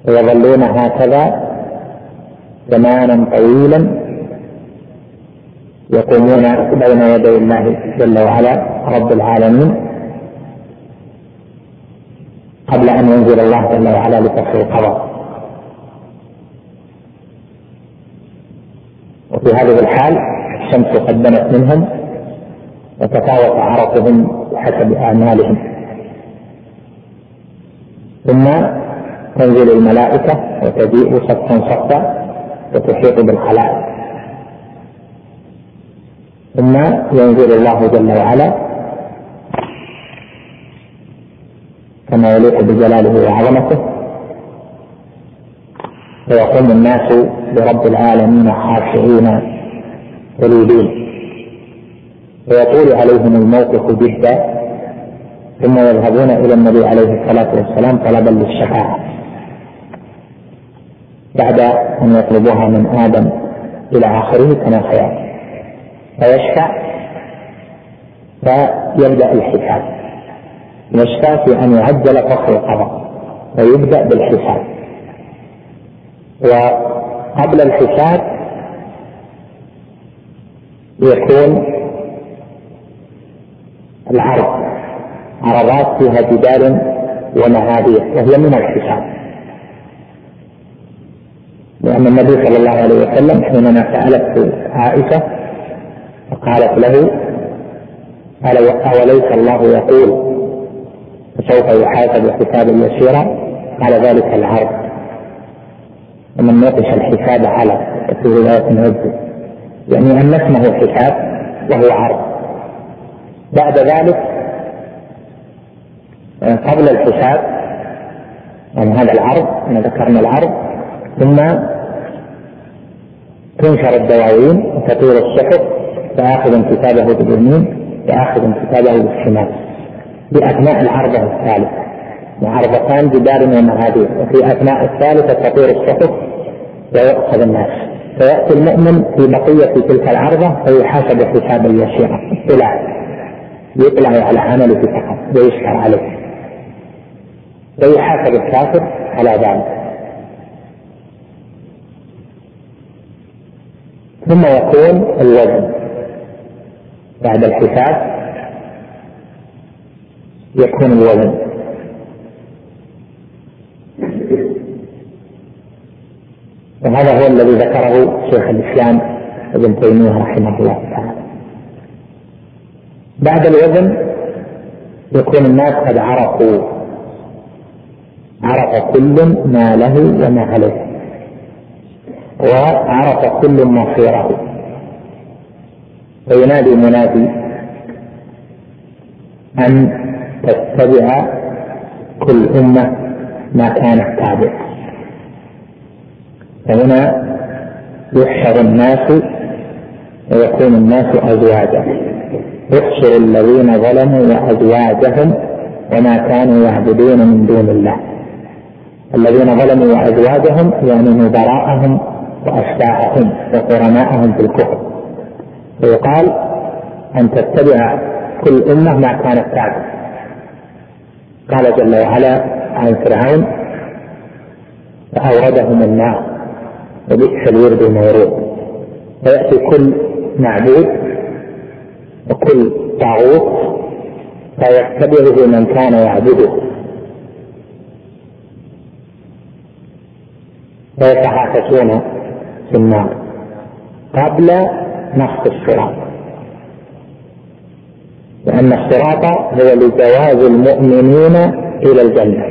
ويظلون هكذا زمانا طويلا يقومون بين يدي الله جل وعلا رب العالمين قبل أن ينزل الله جل وعلا لفصل القضاء. وفي هذه الحال الشمس قدمت منهم وتفاوت عرقهم بحسب اعمالهم ثم تنزل الملائكة وتجيء صفا صفا وتحيط بالخلائق. ثم ينزل الله جل وعلا كما يليق بجلاله وعظمته. ويقوم الناس برب العالمين خاشعين يريدون ويطول عليهم الموقف جدا ثم يذهبون إلى النبي عليه الصلاة والسلام طلبا للشفاعة. بعد أن يطلبوها من آدم إلى آخره كما سياتي فيشفع فيبدأ الحساب. يشفع في أن يعجل فصل القضاء ويبدأ بالحساب. وقبل الحساب يكون العرض عرضات فيها جدال ومهابية وهي من الحساب. لأن النبي صلى الله عليه وسلم حينما سألت عائشة فقالت له أوليس الله يقول فسوف يحاسب حسابا يسيرا قال ذلك العرض. ومن ناقش الحساب على في رواية نعزه يعني أن اسمه حساب وهو عرض. بعد ذلك قبل الحساب يعني هذا العرض إحنا ذكرنا العرض ثم تنشر الدواوين وتطير الصحف فآخذ كتابه باليمين وآخذ كتابه بالشمال. بأثناء العرضة الثالثة وعرضتان جدار ومهادير وفي أثناء الثالثة تطير الصحف ويؤخذ الناس. فيأتي المؤمن في بقية تلك العرضة فيحاسب حسابا يسيرا اطلاع يطلع على عمله فقط ويشكر عليه. ويحاسب الكافر على ذلك. ثم يكون الوزن. بعد الحساب يكون الوزن وهذا هو الذي ذكره شيخ الإسلام ابن تيمية رحمه الله تعالى. بعد الوزن يكون الناس قد عرفوا عرف كل ما له وما عليه. وعرف كل مصيره فينادي منادي أن تتبع كل أمة ما كانت تابع فهنا يحشر الناس ويكون الناس أزواجا. يحشر الذين ظلموا وأزواجهم وما كانوا يعبدون من دون الله. الذين ظلموا أزواجهم يعني نظراءهم وأشباههم وقرناءهم في الكفر. ويقال أن تتبع كل أمة ما كانت تعبد قال جل وعلا عن فرعون فأوردهم النار وبئس الورد المورود. فيأتي كل معبود وكل طاغوت فيتبعه من كان يعبده. فيتحاكسون في النار قبل نصف الصراط. لأن الصراط هو لجواز المؤمنين إلى الجنة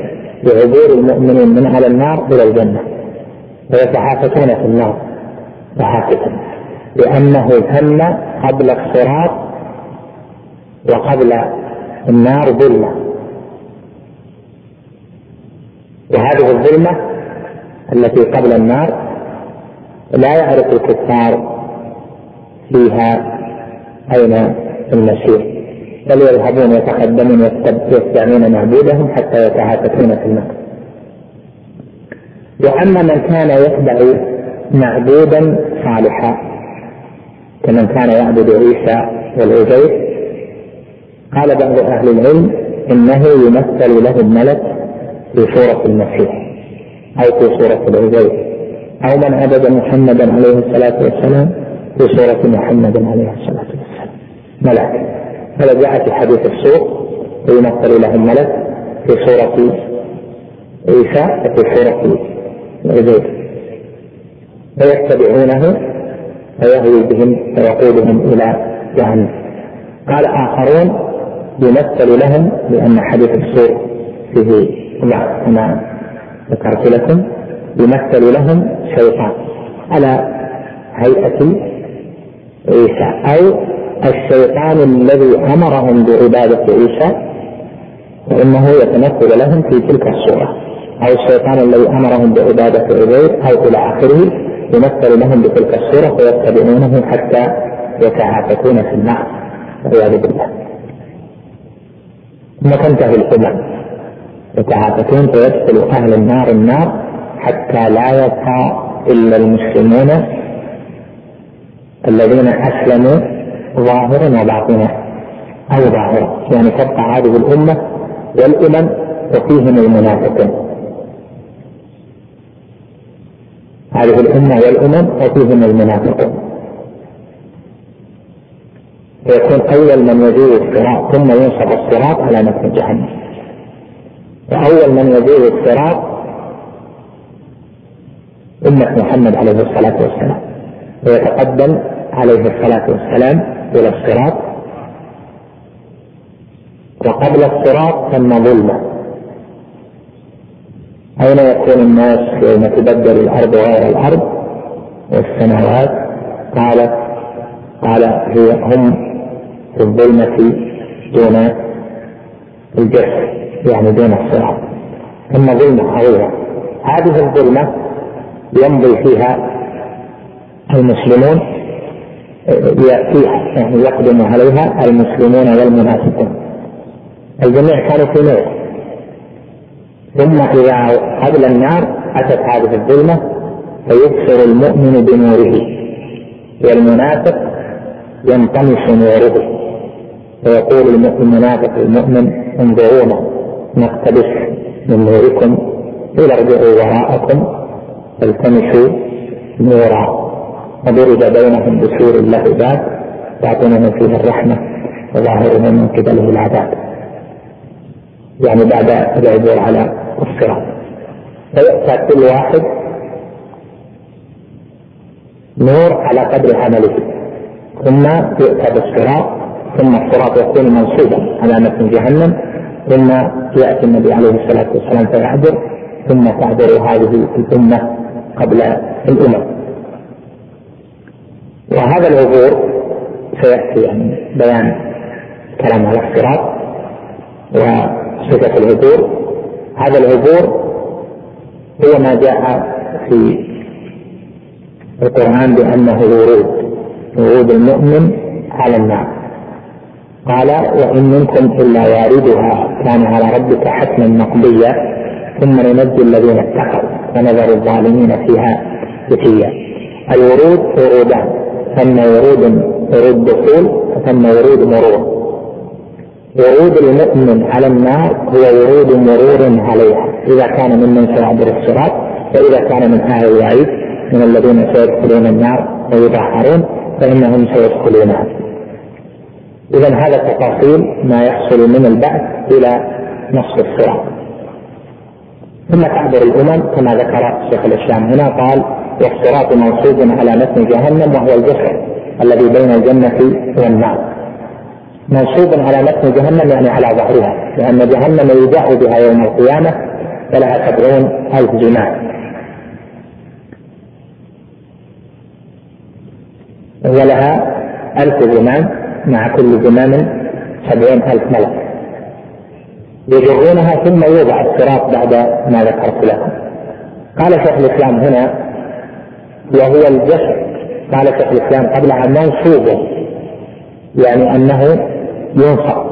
لعبور المؤمنين من على النار إلى الجنة. فيتحاكسون في النار تحاكسا لأنه تم قبل الصراط وقبل النار ظلمة وهذه الظلمة التي قبل النار لا يعرف الكفار فيها أين المسير بل يذهبون يتقدمون يتبعون معبودهم حتى يتعافتون في النار وأما من كان يتبع معبودا صالحا كمن كان يعبد عيسى والعزير قال بعض أهل العلم إنه يمثل له الملك في صورة المسيح أو في صورة العزير أو من عبد محمدا عليه الصلاة والسلام في صورة محمد عليه الصلاة والسلام. ملك. هذا جاء في حديث السوق ويمثل لهم ملك في صورة عيسى وفي صورة عزيز فيتبعونه فيهوي بهم فيقودهم إلى جهنم. قال آخرون يمثل لهم لأن حديث السوق فيه كما ذكرت لكم يمثل لهم شيطان. على هيئة عيسى أو الشيطان الذي أمرهم بعبادة عيسى فانه يتمثل لهم في تلك الصورة. أو الشيطان الذي أمرهم بعبادة عزير أو إلى آخره يمثل لهم بتلك الصورة فيتبعونه حتى يتعافتون في النار. والعياذ بالله. ثم تنتهي الامم يتعافتون فيدخل أهل النار النار حتى لا يبقى إلا المسلمون الذين أسلموا ظاهرا وباطنا. أو ظاهرا يعني تبقى هذه الأمة والأمم وفيهم المنافقون هذه الأمة والأمم وفيهم المنافقون فيكون أول من يجوز الصراط ثم ينصب الصراط على متن جهنم. وأول من يجوز الصراط أمة محمد عليه الصلاة والسلام. ويتقدم عليه الصلاة والسلام إلى الصراط. وقبل الصراط ثم ظلمة. أين يكون الناس يوم تبدل الأرض غير الأرض والسماوات؟ قال قال هي هم في الظلمة دون الجسر يعني دون الصراط. ثم ظلمة عظيمة هذه الظلمة يمضي فيها المسلمون يأتيها يعني يقدم عليها المسلمون والمنافقون. الجميع كانوا في نور. ثم إذا قبل النار أتت هذه الظلمة فيبصر المؤمن بنوره والمنافق ينطمس نوره. فيقول المنافق المؤمن انظرونا نقتبس من نوركم قيل ارجعوا وراءكم فالتمسوا نورا. وضرب بينهم بسور له باب باطنه فيه الرحمة وظاهره من قبله العذاب. يعني بعد العبور على الصراط. فيؤتى كل واحد نور على قدر عمله. ثم يؤتى بالصراط ثم الصراط يكون منصوبا على متن جهنم ثم يأتي النبي عليه الصلاة والسلام فيعبر ثم تعبر هذه الأمة قبل الأمم. وهذا العبور يعني بيان كلام على الصراط وصفة العبور. هذا العبور هو ما جاء في القرآن بأنه ورود ورود المؤمن على النار. قال وإن منكم إلا واردها كان على ربك حتما مقضيا ثم ننجي الذين اتقوا ونذر الظالمين فيها جثيا الورود ورودان ثم ورود ورود دخول وثم ورود مرور. ورود المؤمن على النار هو ورود مرور عليها إذا كان ممن سيعبر الصراط وإذا كان من أهل الوعيد من الذين سيدخلون النار ويطهرون فإنهم سيدخلونها إذا هذا تفاصيل ما يحصل من البعث إلى نصف الصراط. ثم تعبر الأمم كما ذكر شيخ الإسلام هنا قال والصراط منصوب على متن جهنم وهو الجسر الذي بين الجنة والنار. منصوب على متن جهنم يعني على ظهرها لأن جهنم يجاء بها يوم القيامة فلها سبعون ألف جماع ولها ألف زمام مع كل زمام سبعين ألف ملك. يجرونها ثم يوضع الصراط بعد ما ذكرت لكم. قال شيخ الإسلام هنا وهو الجسر قال شيخ الإسلام قبلها منصوب يعني أنه ينصب.